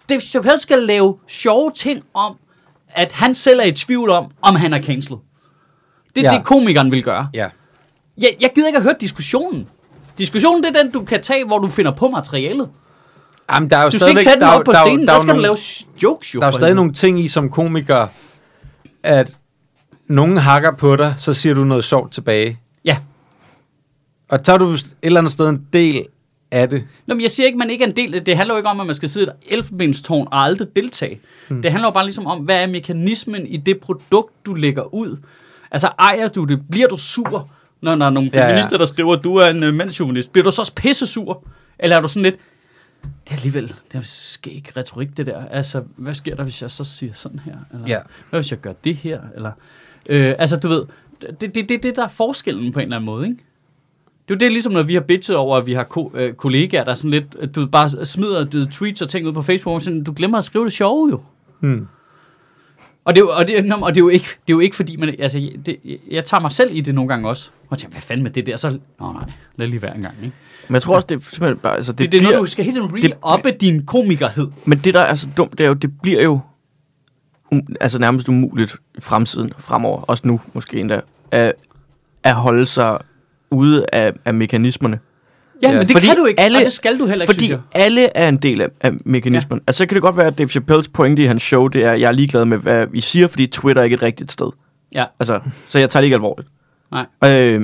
Dave Chappelle skal lave sjove ting om, at han selv er i tvivl om, om han er cancelled. Det er Ja. det, komikeren vil gøre. Ja. Jeg, jeg gider ikke at høre diskussionen. Diskussionen, det er den, du kan tage, hvor du finder på materialet. Jamen, der er jo Du skal ikke tage den der op på der scenen. der er Der jo skal du lave jokes jo. Der er jo stadig nogle ting i som komiker, at nogen hakker på dig, så siger du noget sjovt tilbage. Ja. Og tager du et eller andet sted en del af det. Nå, men jeg siger ikke, man ikke er en del af det. Det handler jo ikke om, at man skal sidde i et elfenbenstårn og aldrig deltage. Hmm. Det handler jo bare ligesom om, hvad er mekanismen i det produkt, du lægger ud. Altså, ejer du det? Bliver du sur, når der er nogle Ja, ja. feminister, der skriver, at du er en uh, mandsjuvenist? Bliver du så også pisse sur? Eller er du sådan lidt, det er alligevel, det er skæg retorik, det der. Altså, hvad sker der, hvis jeg så siger sådan her? Eller, Ja. Hvad hvis jeg gør det her? Eller, øh, altså, du ved, det er det, det, det, der er forskellen på en eller anden måde, ikke? Det er jo det, ligesom når vi har bitchet over, at vi har ko- øh, kollegaer, der sådan lidt, at du ved, bare smider du tweets og ting ud på Facebook, og sådan, du glemmer at skrive det sjove jo. Hmm. Og det, er jo- og det, og det, er jo ikke, det er jo ikke fordi, man, altså, det, jeg tager mig selv i det nogle gange også. Og tænker, hvad fanden med det der? Så, nå nej, lad lige være en gang, ikke? Men jeg tror også, det er simpelthen bare... Altså, Det, det, det, er bliver, noget, du skal hele tiden re-oppe din komikerhed. Men det, der er så dumt, det er jo, det bliver jo um, altså nærmest umuligt i fremtiden, fremover, også nu måske endda, at, at holde sig ude af, af mekanismerne. Ja, Ja, men det fordi kan du ikke, alle- og det skal du heller ikke, Fordi alle er en del af, af mekanismen. Ja. Altså, så kan det godt være, at Dave Chappelles pointe i hans show, det er, at jeg er ligeglad med, hvad vi siger, fordi Twitter er ikke et rigtigt sted. Ja. Altså, så jeg tager det ikke alvorligt. Nej. Øh,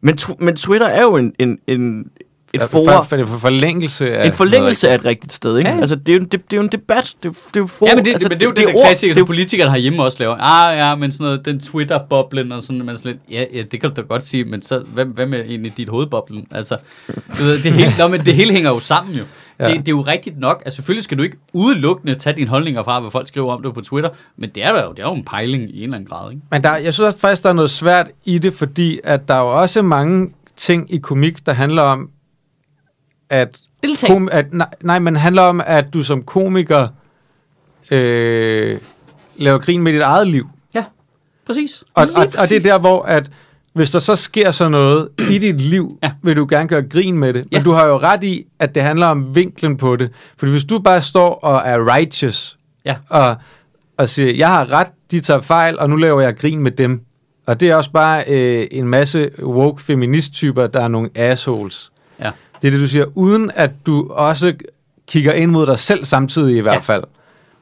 men, men Twitter er jo en, en, en, et forum, for, for, for forlængelse af en forlængelse af et rigtigt sted, ikke? Ja. Altså, det er jo, det, det er jo en debat. Det, er jo- det er jo forum. Ja, men det, altså, altså, men det er jo det, det, klassiker, det er som politikere herhjemme også laver. Ah, ja, men sådan noget, den Twitter-boblen og sådan, man sådan lidt, ja, ja, det kan du da godt sige, men så, hvad, hvad med egentlig dit hovedboblen? Altså, du ved, det hele, nå, men det hele hænger jo sammen jo. Ja. Det, det, er jo rigtigt nok. Altså, selvfølgelig skal du ikke udelukkende tage dine holdninger fra, hvad folk skriver om det på Twitter, men det er der jo, det er jo en pejling i en eller anden grad, ikke? Men der, jeg synes også faktisk, der er noget svært i det, fordi at der er jo også mange ting i komik, der handler om, at, Deltag. kom, at nej, nej, men handler om, at du som komiker øh, laver grin med dit eget liv. Ja, præcis. Og, og, og det er præcis. der, hvor at hvis der så sker sådan noget i dit liv, Ja. vil du gerne gøre grin med det. Men Ja. du har jo ret i, at det handler om vinklen på det. Fordi hvis du bare står og er righteous, Ja. og, og siger, jeg har ret, de tager fejl, og nu laver jeg grin med dem. Og det er også bare øh, en masse woke feministtyper, der er nogle assholes. Ja. Det er det, du siger, uden at du også kigger ind mod dig selv samtidig i hvert Ja. fald.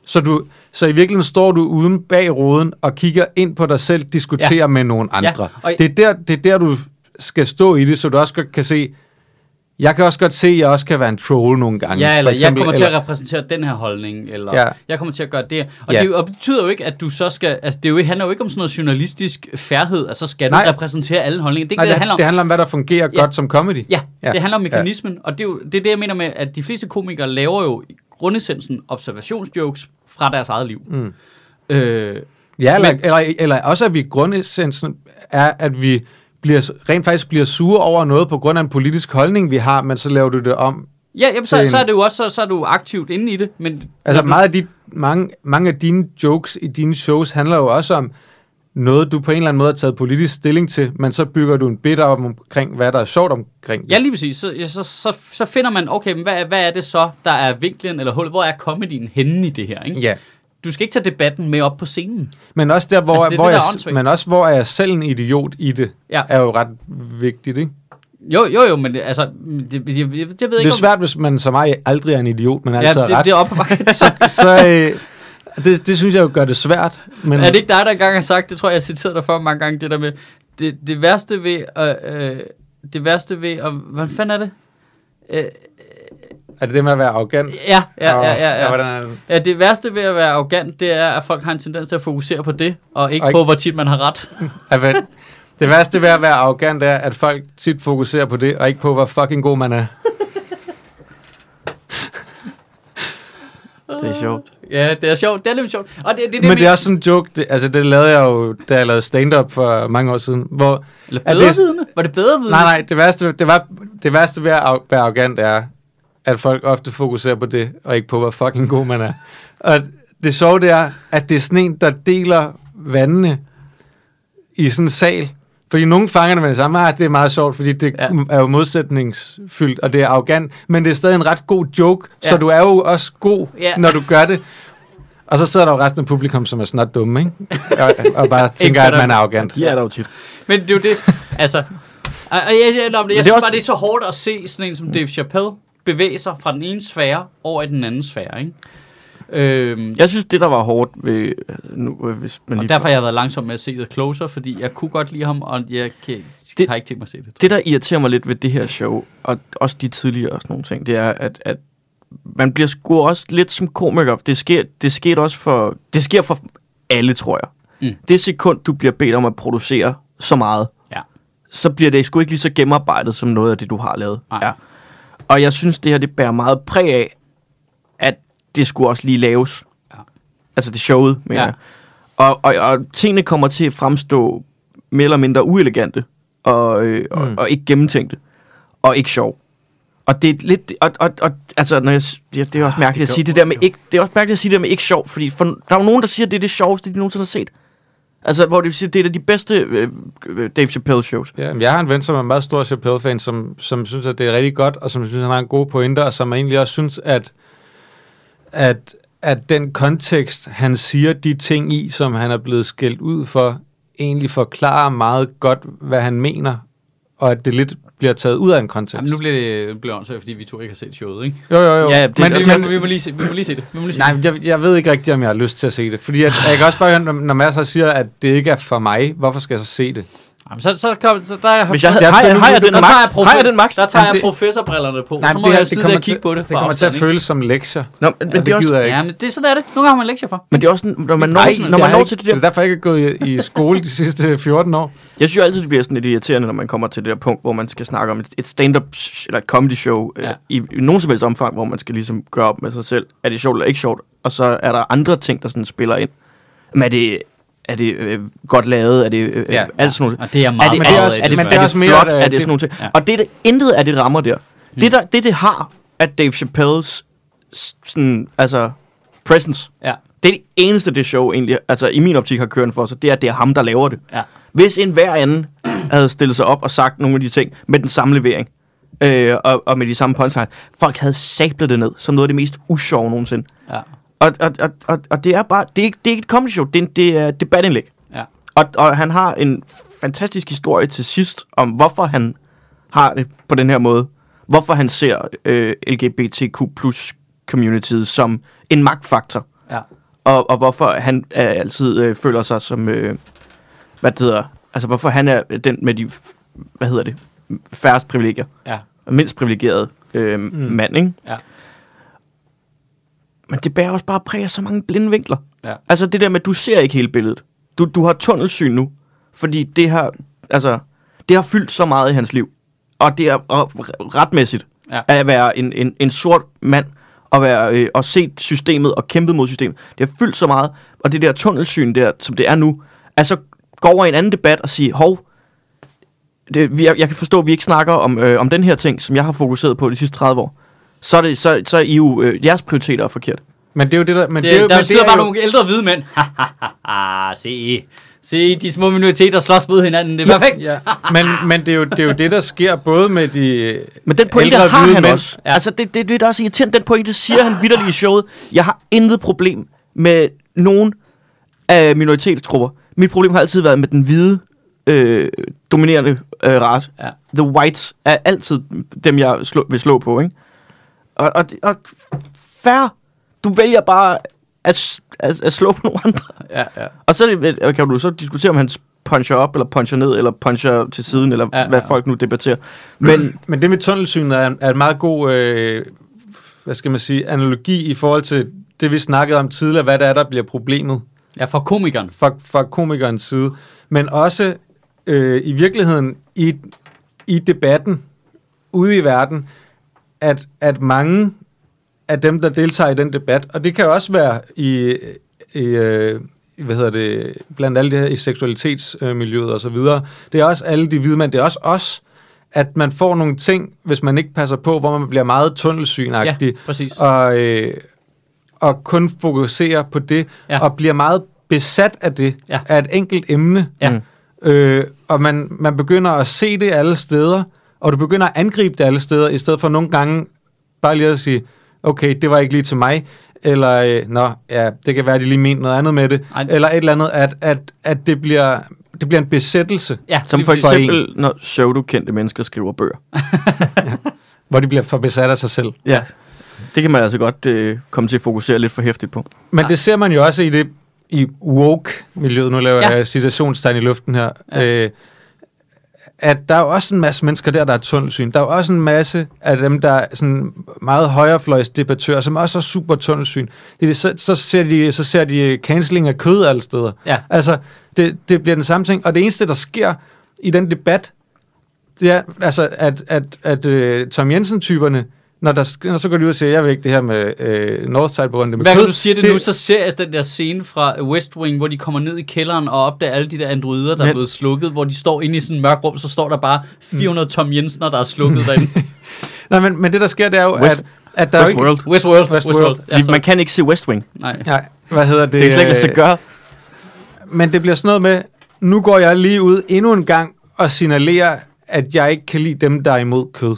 Så, du, så i virkeligheden står du uden bag roden og kigger ind på dig selv, diskuterer Ja. med nogle andre. og- Det, er der, det er der, du skal stå i det, så du også kan se, jeg kan også godt se, at jeg også kan være en troll nogle gange. Ja, eller For jeg kommer til eller- at repræsentere den her holdning, eller Ja. jeg kommer til at gøre det. Og Ja. det og betyder jo ikke, at du så skal, altså det er jo, handler jo ikke om sådan noget journalistisk færdighed, at så skal Nej. du repræsentere alle holdninger. Det ikke Nej, det, det, handler om. det handler om, hvad der fungerer Ja. godt som comedy. Ja, Ja. det handler om mekanismen, ja. og det er jo det, er det, jeg mener med, at de fleste komikere laver jo i grundessensen observationsjokes fra deres eget liv. Mm. Øh, Ja, eller, Men- eller, eller også, at vi grundessensen er, at vi bliver, rent faktisk bliver sure over noget på grund af en politisk holdning, vi har, men så laver du det om. ja, jamen, så, en- så er det jo også så, så er du aktivt inde i det, men Altså du- meget af de, mange, mange af dine jokes i dine shows handler jo også om noget, du på en eller anden måde har taget politisk stilling til, men så bygger du en bit op omkring, hvad der er sjovt omkring det. Ja, lige præcis. Så, ja, så, så, så finder man, okay, men hvad, hvad er det så, der er vinklen eller hullet? Hvor er comedyen henne i det her? Ikke? ja. Du skal ikke tage debatten med op på scenen. Men også der, hvor, Altså, det hvor det, der er jeg, men også hvor er jeg selv en idiot i det, Ja. er jo ret vigtigt, ikke? Jo, jo, jo, men det, altså, det, jeg, jeg, ved Det ikke, er svært, hvis man som mig aldrig er en idiot, men altså Ja, det, ret. det er op *laughs* så, så øh, det, det synes jeg jo gør det svært. Men, Er det ikke dig, der engang har sagt, det tror jeg, jeg har citeret dig for mange gange, det der med, det, det værste ved, øh, øh, det værste ved, og, hvad fanden er det? Øh, er det det med at være arrogant? ja, ja, ja, ja, ja. hvordan er det? ja. det værste ved at være arrogant, det er, at folk har en tendens til at fokusere på det, og ikke Og ikke- på, hvor tit man har ret. *laughs* Det værste ved at være arrogant er, at folk tit fokuserer på det, og ikke på, hvor fucking god man er. *laughs* Det er sjovt. Ja, det er sjovt. Det er lidt sjovt. Og det, det, det, Men det er også sådan en joke, det, altså det lavede jeg jo, da jeg lavede stand-up for mange år siden, hvor Eller er det- bedrevidende? Var det bedrevidende? Nej, nej, det værste, det, var, det værste ved at være arrogant er, at folk ofte fokuserer på det, og ikke på, hvor fucking god man er. Og det sjove det er, at det er sådan en, der deler vandene i sådan en sal. Fordi nogen fanger det med det samme, ah, det er meget sjovt, fordi det Ja. er jo modsætningsfyldt, og det er arrogant, men det er stadig en ret god joke, ja. så du er jo også god, Ja. når du gør det. Og så sidder der jo resten af publikum, som er snart dumme, ikke? Og, og bare *laughs* tænker, at man er det. arrogant. De er der jo tit. Men det er jo det, altså... Og jeg, jeg, jeg, jeg, det er synes bare, det er så hårdt at se sådan en som Dave Chappelle bevæge sig fra den ene sfære over i den anden sfære, ikke? Øhm, Jeg synes, det der var hårdt ved... øh, Nu, øh, hvis man og derfor har jeg været langsom med at se The Closer, fordi jeg kunne godt lide ham, og jeg kan, Det- har ikke tænkt mig at se det. det, der irriterer mig lidt ved det her show, og også de tidligere og sådan nogle ting, det er, at, at man bliver sgu også lidt som komiker. Det sker, det sker også for, det sker for alle, tror jeg. Mm. Det sekund, du bliver bedt om at producere så meget, Ja. så bliver det sgu ikke lige så gennemarbejdet som noget af det, du har lavet. Nej. Ja. Og jeg synes, det her det bærer meget præg af, at det skulle også lige laves. Ja. Altså det showet, mener Ja. jeg. Og, og, og tingene kommer til at fremstå mere eller mindre uelegante, og, øh, og, Mm. og ikke gennemtænkte, og ikke sjov. Og det er lidt, og, og, og altså, når jeg, det er også Ah, mærkeligt det at sige det der med ikke, det er også mærkeligt at sige det der med ikke sjov, fordi for, der er jo nogen, der siger, at det er det sjoveste, de nogensinde har set. Altså, hvor det sige det er de bedste øh, øh, Dave Chappelle shows. Ja, men jeg har en ven, som er en meget stor Chappelle-fan, som, som synes, at det er rigtig godt, og som synes, han har en god pointe, og som egentlig også synes, at, at, at den kontekst, han siger de ting i, som han er blevet skældt ud for, egentlig forklarer meget godt, hvad han mener, og at det lidt bliver taget ud af en kontekst. Jamen, nu bliver det bliver åndssvagt, fordi vi to ikke har set showet, ikke? jo, jo, jo. Ja, det- men, det- men, vi, må lige se, vi må lige se det. Vi må lige se Nej, det. jeg, jeg ved ikke rigtigt, om jeg har lyst til at se det. Fordi at, jeg kan også bare høre, når, Mads siger, at det ikke er for mig, hvorfor skal jeg så se det? Jamen, så, så, kom, så der er Hvis jeg, Jeg har, jeg, har, jeg den der tager jeg, magt? Har jeg den magt? Der tager jeg professorbrillerne på. Nej, så må det, jeg sidde det, og kigge til, på det. det kommer til at føles som lektier. Nå, men, Ja, men, det det er også, gider jeg ikke. Ja, men det sådan er det. Nogle gange har man lektier for. men det er også, når man når, Nej, når det man har når til det der Det er derfor, jeg ikke er gået i, i skole de sidste 14 år. Jeg synes jo altid, det bliver sådan lidt irriterende, når man kommer til det der punkt, hvor man skal snakke om et, stand-up eller et comedy show Ja. ja. i, i nogen som helst omfang, hvor man skal ligesom gøre op med sig selv. Er det sjovt eller ikke sjovt? Og så er der andre ting, der sådan spiller ind. Men er det, er det øh, godt lavet? Er det øh, Ja. alt sådan noget? Og det er Er meget det, er det det, er er også- det, er det, men er det er det også mere, flot? at, Er det det- sådan nogle ting? ja. Og det, er det, intet af det rammer der. Det, der, det, det har, at Dave Chappelles sådan, altså, presence, Ja, det er det eneste, det show egentlig, altså i min optik har kørt for sig, det er, at det er ham, der laver det. ja. Hvis en hver anden havde stillet sig op og sagt nogle af de ting med den samme levering, øh, og, og med de samme punchline, folk havde sablet det ned som noget af det mest usjove nogensinde. ja. Og, og, og, og, og det er bare, det er, ikke, det er ikke et comedy show, det er, det er debatindlæg. Ja. Og, og han har en fantastisk historie til sidst om, hvorfor han har det på den her måde. Hvorfor han ser øh, LGBTQ plus communityet som en magtfaktor. ja. Og, og hvorfor han øh, altid øh, føler sig som, øh, hvad det hedder, altså hvorfor han er den med de, hvad hedder det, færrest privilegier, Ja, mindst privilegeret øh, mm. mand, ikke? Ja. Men det bærer også bare præg af så mange blinde vinkler. Ja. Altså det der med, at du ser ikke hele billedet. Du, du har tunnelsyn nu, fordi det har, altså, det har fyldt så meget i hans liv. Og det er og retmæssigt Ja. at være en, en, en sort mand, og, være, øh, og set systemet og kæmpet mod systemet. Det har fyldt så meget, og det der tunnelsyn der, som det er nu, altså gå over i en anden debat og sige, hov, det, vi, jeg, jeg kan forstå, at vi ikke snakker om, øh, om den her ting, som jeg har fokuseret på de sidste 30 år. Så er, det, så, så er I jo, øh, jeres prioriteter er forkert. Men det er jo det, der... Men det, det er jo, der men sidder det bare jo, nogle ældre hvide mænd. Ah, se, se de små minoriteter slås mod hinanden. Det er perfekt. Ja, men, men det, er jo, det er jo det, der sker både med de Men den pointe ældre har hvide han mænd. også. Ja. Altså, det, det, det er også irriterende. Den pointe siger han vidderligt i showet. Jeg har intet problem med nogen af minoritetsgrupper. Mit problem har altid været med den hvide, øh, dominerende øh, race. Ja. The whites er altid dem, jeg slå, vil slå på, ikke? Og, og, og fair. Du vælger bare at, at, at slå på nogle andre. Ja, ja. Og så kan du så diskutere, om han puncher op, eller puncher ned, eller puncher til siden, eller Ja, ja, hvad folk nu debatterer. Men *clears throat* Men det med tunnelsyn er, en- er en meget god, øh, hvad skal man sige, analogi i forhold til det, vi snakkede om tidligere, hvad det er, der bliver problemet Ja, for komikeren. fra, fra komikernes side. Men også øh, i virkeligheden i, i debatten ude i verden, at, at mange af dem, der deltager i den debat, og det kan også være i, i øh, i, hvad hedder det, blandt alle det her i seksualitetsmiljøet og så videre, det er også alle de hvide mænd, det er også os, at man får nogle ting, hvis man ikke passer på, hvor man bliver meget tunnelsynagtig, Ja, præcis. og, øh, og kun fokuserer på det, Ja. og bliver meget besat af det, Ja. af et enkelt emne. Ja. Øh, og man, man begynder at se det alle steder, og du begynder at angribe det alle steder, i stedet for nogle gange bare lige at sige, okay, det var ikke lige til mig, eller, øh, nå, ja, det kan være, at de lige mente noget andet med det, Ej. eller et eller andet, at, at, at det, bliver, det bliver en besættelse, Ja, som for eksempel, når pseudo-kendte mennesker skriver bøger. *laughs* hvor de bliver for besat af sig selv. Ja. Det kan man altså godt øh, komme til at fokusere lidt for hæftigt på. Men Ja. det ser man jo også i det i woke-miljøet, nu laver Ja. ja. jeg citationstegn i luften her, Ja. ja. øh, at der er jo også en masse mennesker der, der er tunnelsyn. Der er jo også en masse af dem, der er sådan meget højrefløjsdebattører, som også er super tunnelsyn. Det er så, så, ser de, så ser de canceling af kød alle steder. Ja. Altså, det, det bliver den samme ting. Og det eneste, der sker i den debat, det er, altså, at, at, at uh, Tom Jensen-typerne, når, der, når så går de ud og siger, jeg vil ikke det her med uh, Northside på Hver kød. gang du siger det, det nu, så ser jeg den der scene fra West Wing, hvor de kommer ned i kælderen og opdager alle de der androider, der er Men- blevet slukket, hvor de står inde i sådan en mørk rum, så står der bare 400 Tom Jensener, der er slukket *laughs* derinde. Nej, men, men det der sker, det er jo, West- at, at der er jo ikke... Westworld. Westworld. Westworld. Westworld. Ja, man kan ikke se West Wing. Nej. Nej, hvad hedder det? Det, det er slet ikke øh, gøre. Men det bliver sådan noget med, nu går jeg lige ud endnu en gang og signalerer, at jeg ikke kan lide dem, der er imod kød.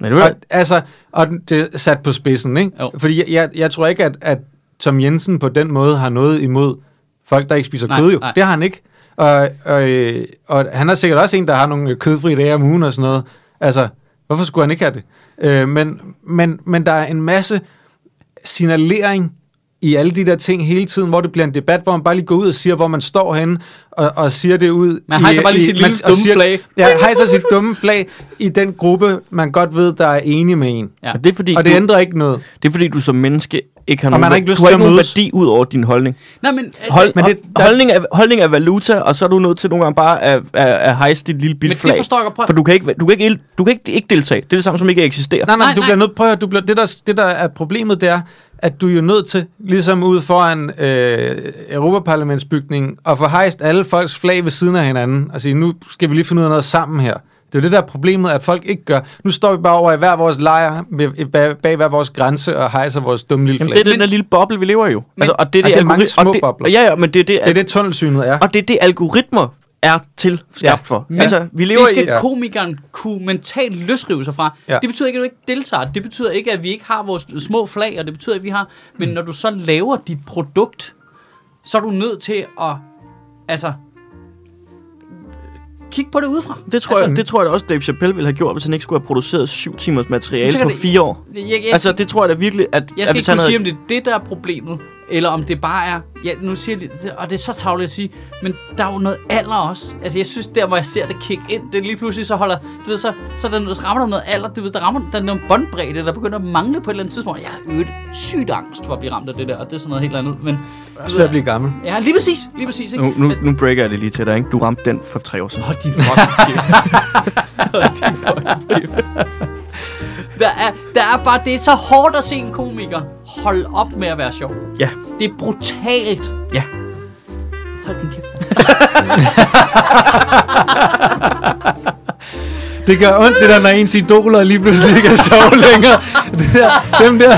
Men det Og, altså, og det er sat på spidsen, ikke? Jo. Fordi jeg, jeg, jeg tror ikke, at, at Tom Jensen på den måde har noget imod folk, der ikke spiser Nej, kød, jo. nej. Det har han ikke. Og, og, øh, og han er sikkert også en, der har nogle kødfri dage om ugen og sådan noget. Altså, hvorfor skulle han ikke have det? Øh, men, men, men der er en masse signalering i alle de der ting hele tiden, hvor det bliver en debat, hvor man bare lige går ud og siger, hvor man står henne, og, og siger det ud. Man hejser bare lige sit lille dumme flag. Ja, hejser sit dumme flag i den gruppe, man godt ved, der er enige med en. Ja. Og det er fordi, Og det du, ændrer ikke noget. det er fordi, du som menneske ikke har Og man nogen, har ikke lyst du har til ikke at nogen værdi ud over din holdning. Nej, men... Hold, Men men det- der- holdning, er, holdning er valuta, og så er du nødt til nogle gange bare at, at, at hejse dit lille men bitte det flag. forstår jeg godt. Prøv, For du kan ikke, du kan ikke, du kan ikke, ikke deltage. Det er det samme som ikke at eksistere. Nej, nej, Nej, du nej. bliver nødt, prøv at du bliver, det, der, det der er problemet, det er, at du er jo nødt til, ligesom ude foran øh, Europaparlamentsbygningen, at få hejst alle folks flag ved siden af hinanden, og sige, nu skal vi lige finde ud af noget sammen her. Det er jo det der er problemet, at folk ikke gør. Nu står vi bare over i hver vores lejr, bag, bag hver vores grænse, og hejser vores dumme lille Jamen, flag. det er den Men- der lille boble, vi lever i jo. Men- altså, og det er Og det, det er mange algori- og små det, bobler. Ja, ja, men det er det, det er det, tunnelsynet er. og det er det, algoritmer er til skabt Ja. for. Men altså, vi lever det skal i... Ja. komikeren kunne mentalt løsrive sig fra. Ja. Det betyder ikke, at du ikke deltager. Det betyder ikke, at vi ikke har vores små flag, og det betyder, at vi har... Men når du så laver dit produkt, så er du nødt til at... Altså... Kigge på det udefra. Det tror, altså, jeg, det tror jeg da også, Dave Chappelle ville have gjort, hvis han ikke skulle have produceret syv timers materiale på det- fire år. Jeg, jeg, Altså, det tror jeg da virkelig, at, jeg at skal hvis ikke han kunne havde... sige, om det er det, der er problemet, eller om det bare er... Ja, nu siger jeg det, og det er så tavligt at sige, men der er jo noget alder også. Altså, jeg synes, der hvor jeg ser det kick ind, det er lige pludselig så holder... Du ved, så, så der rammer der noget alder, du ved, der rammer der er noget båndbredde, der begynder at mangle på et eller andet tidspunkt. Jeg har øvet sygt angst for at blive ramt af det der, og det er sådan noget helt andet. Men, Det er svært at blive gammel. Ja, lige præcis, lige præcis. Ikke? Nu, nu, nu breaker jeg det lige til dig, ikke? Du ramte den for tre år siden. Hold din fucking kæft. *laughs* Hold din fucking kæft. Der er, der er bare, det er så hårdt at se en komiker holde op med at være sjov. Ja. Det er brutalt. Ja. Hold din kæft. *laughs* Det gør ondt, det der, når ens idoler lige pludselig ikke er sjove længere. Det der, dem der,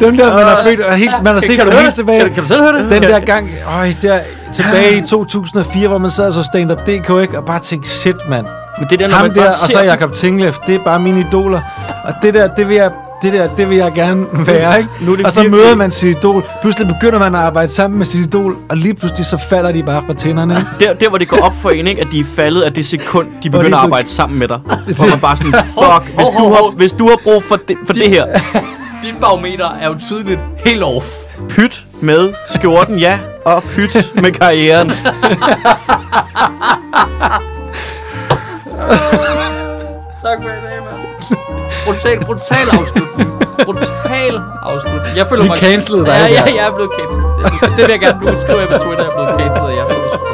dem der, man har født, og helt, man har set Kan du helt tilbage. Kan, du- kan du selv høre det? Den der gang, øj, der, tilbage i 2004, hvor man sad og så stand-up DK, ikke? Og bare tænkte, shit, mand. Men det der, når Ham man der, og så. Jakob Tinglef, det er bare mine idoler. Og det der, det vil jeg, det der, det vil jeg gerne være, ikke? Nu er det Og så møder man sit idol. Pludselig begynder man at arbejde sammen med sit idol, og lige pludselig så falder de bare fra tænderne. Der, der hvor det går op for en, ikke, at de er faldet af det sekund, de de begynder at arbejde sammen med dig. *laughs* Hvor man bare sådan, fuck, hvis du har, hvis du har brug for det, for det her, Dit barometer er jo tydeligt helt off. pyt med skjorten, ja, og pyt med karrieren. *laughs* *laughs* Tak for i dag, mand. Brutal, brutal afslutning. Brutal afslutning. Jeg føler Vi mig... cancellede dig Ja, ja, jeg er blevet cancelled. Det, det vil jeg gerne nu skrive på Twitter, jeg er blevet cancelled.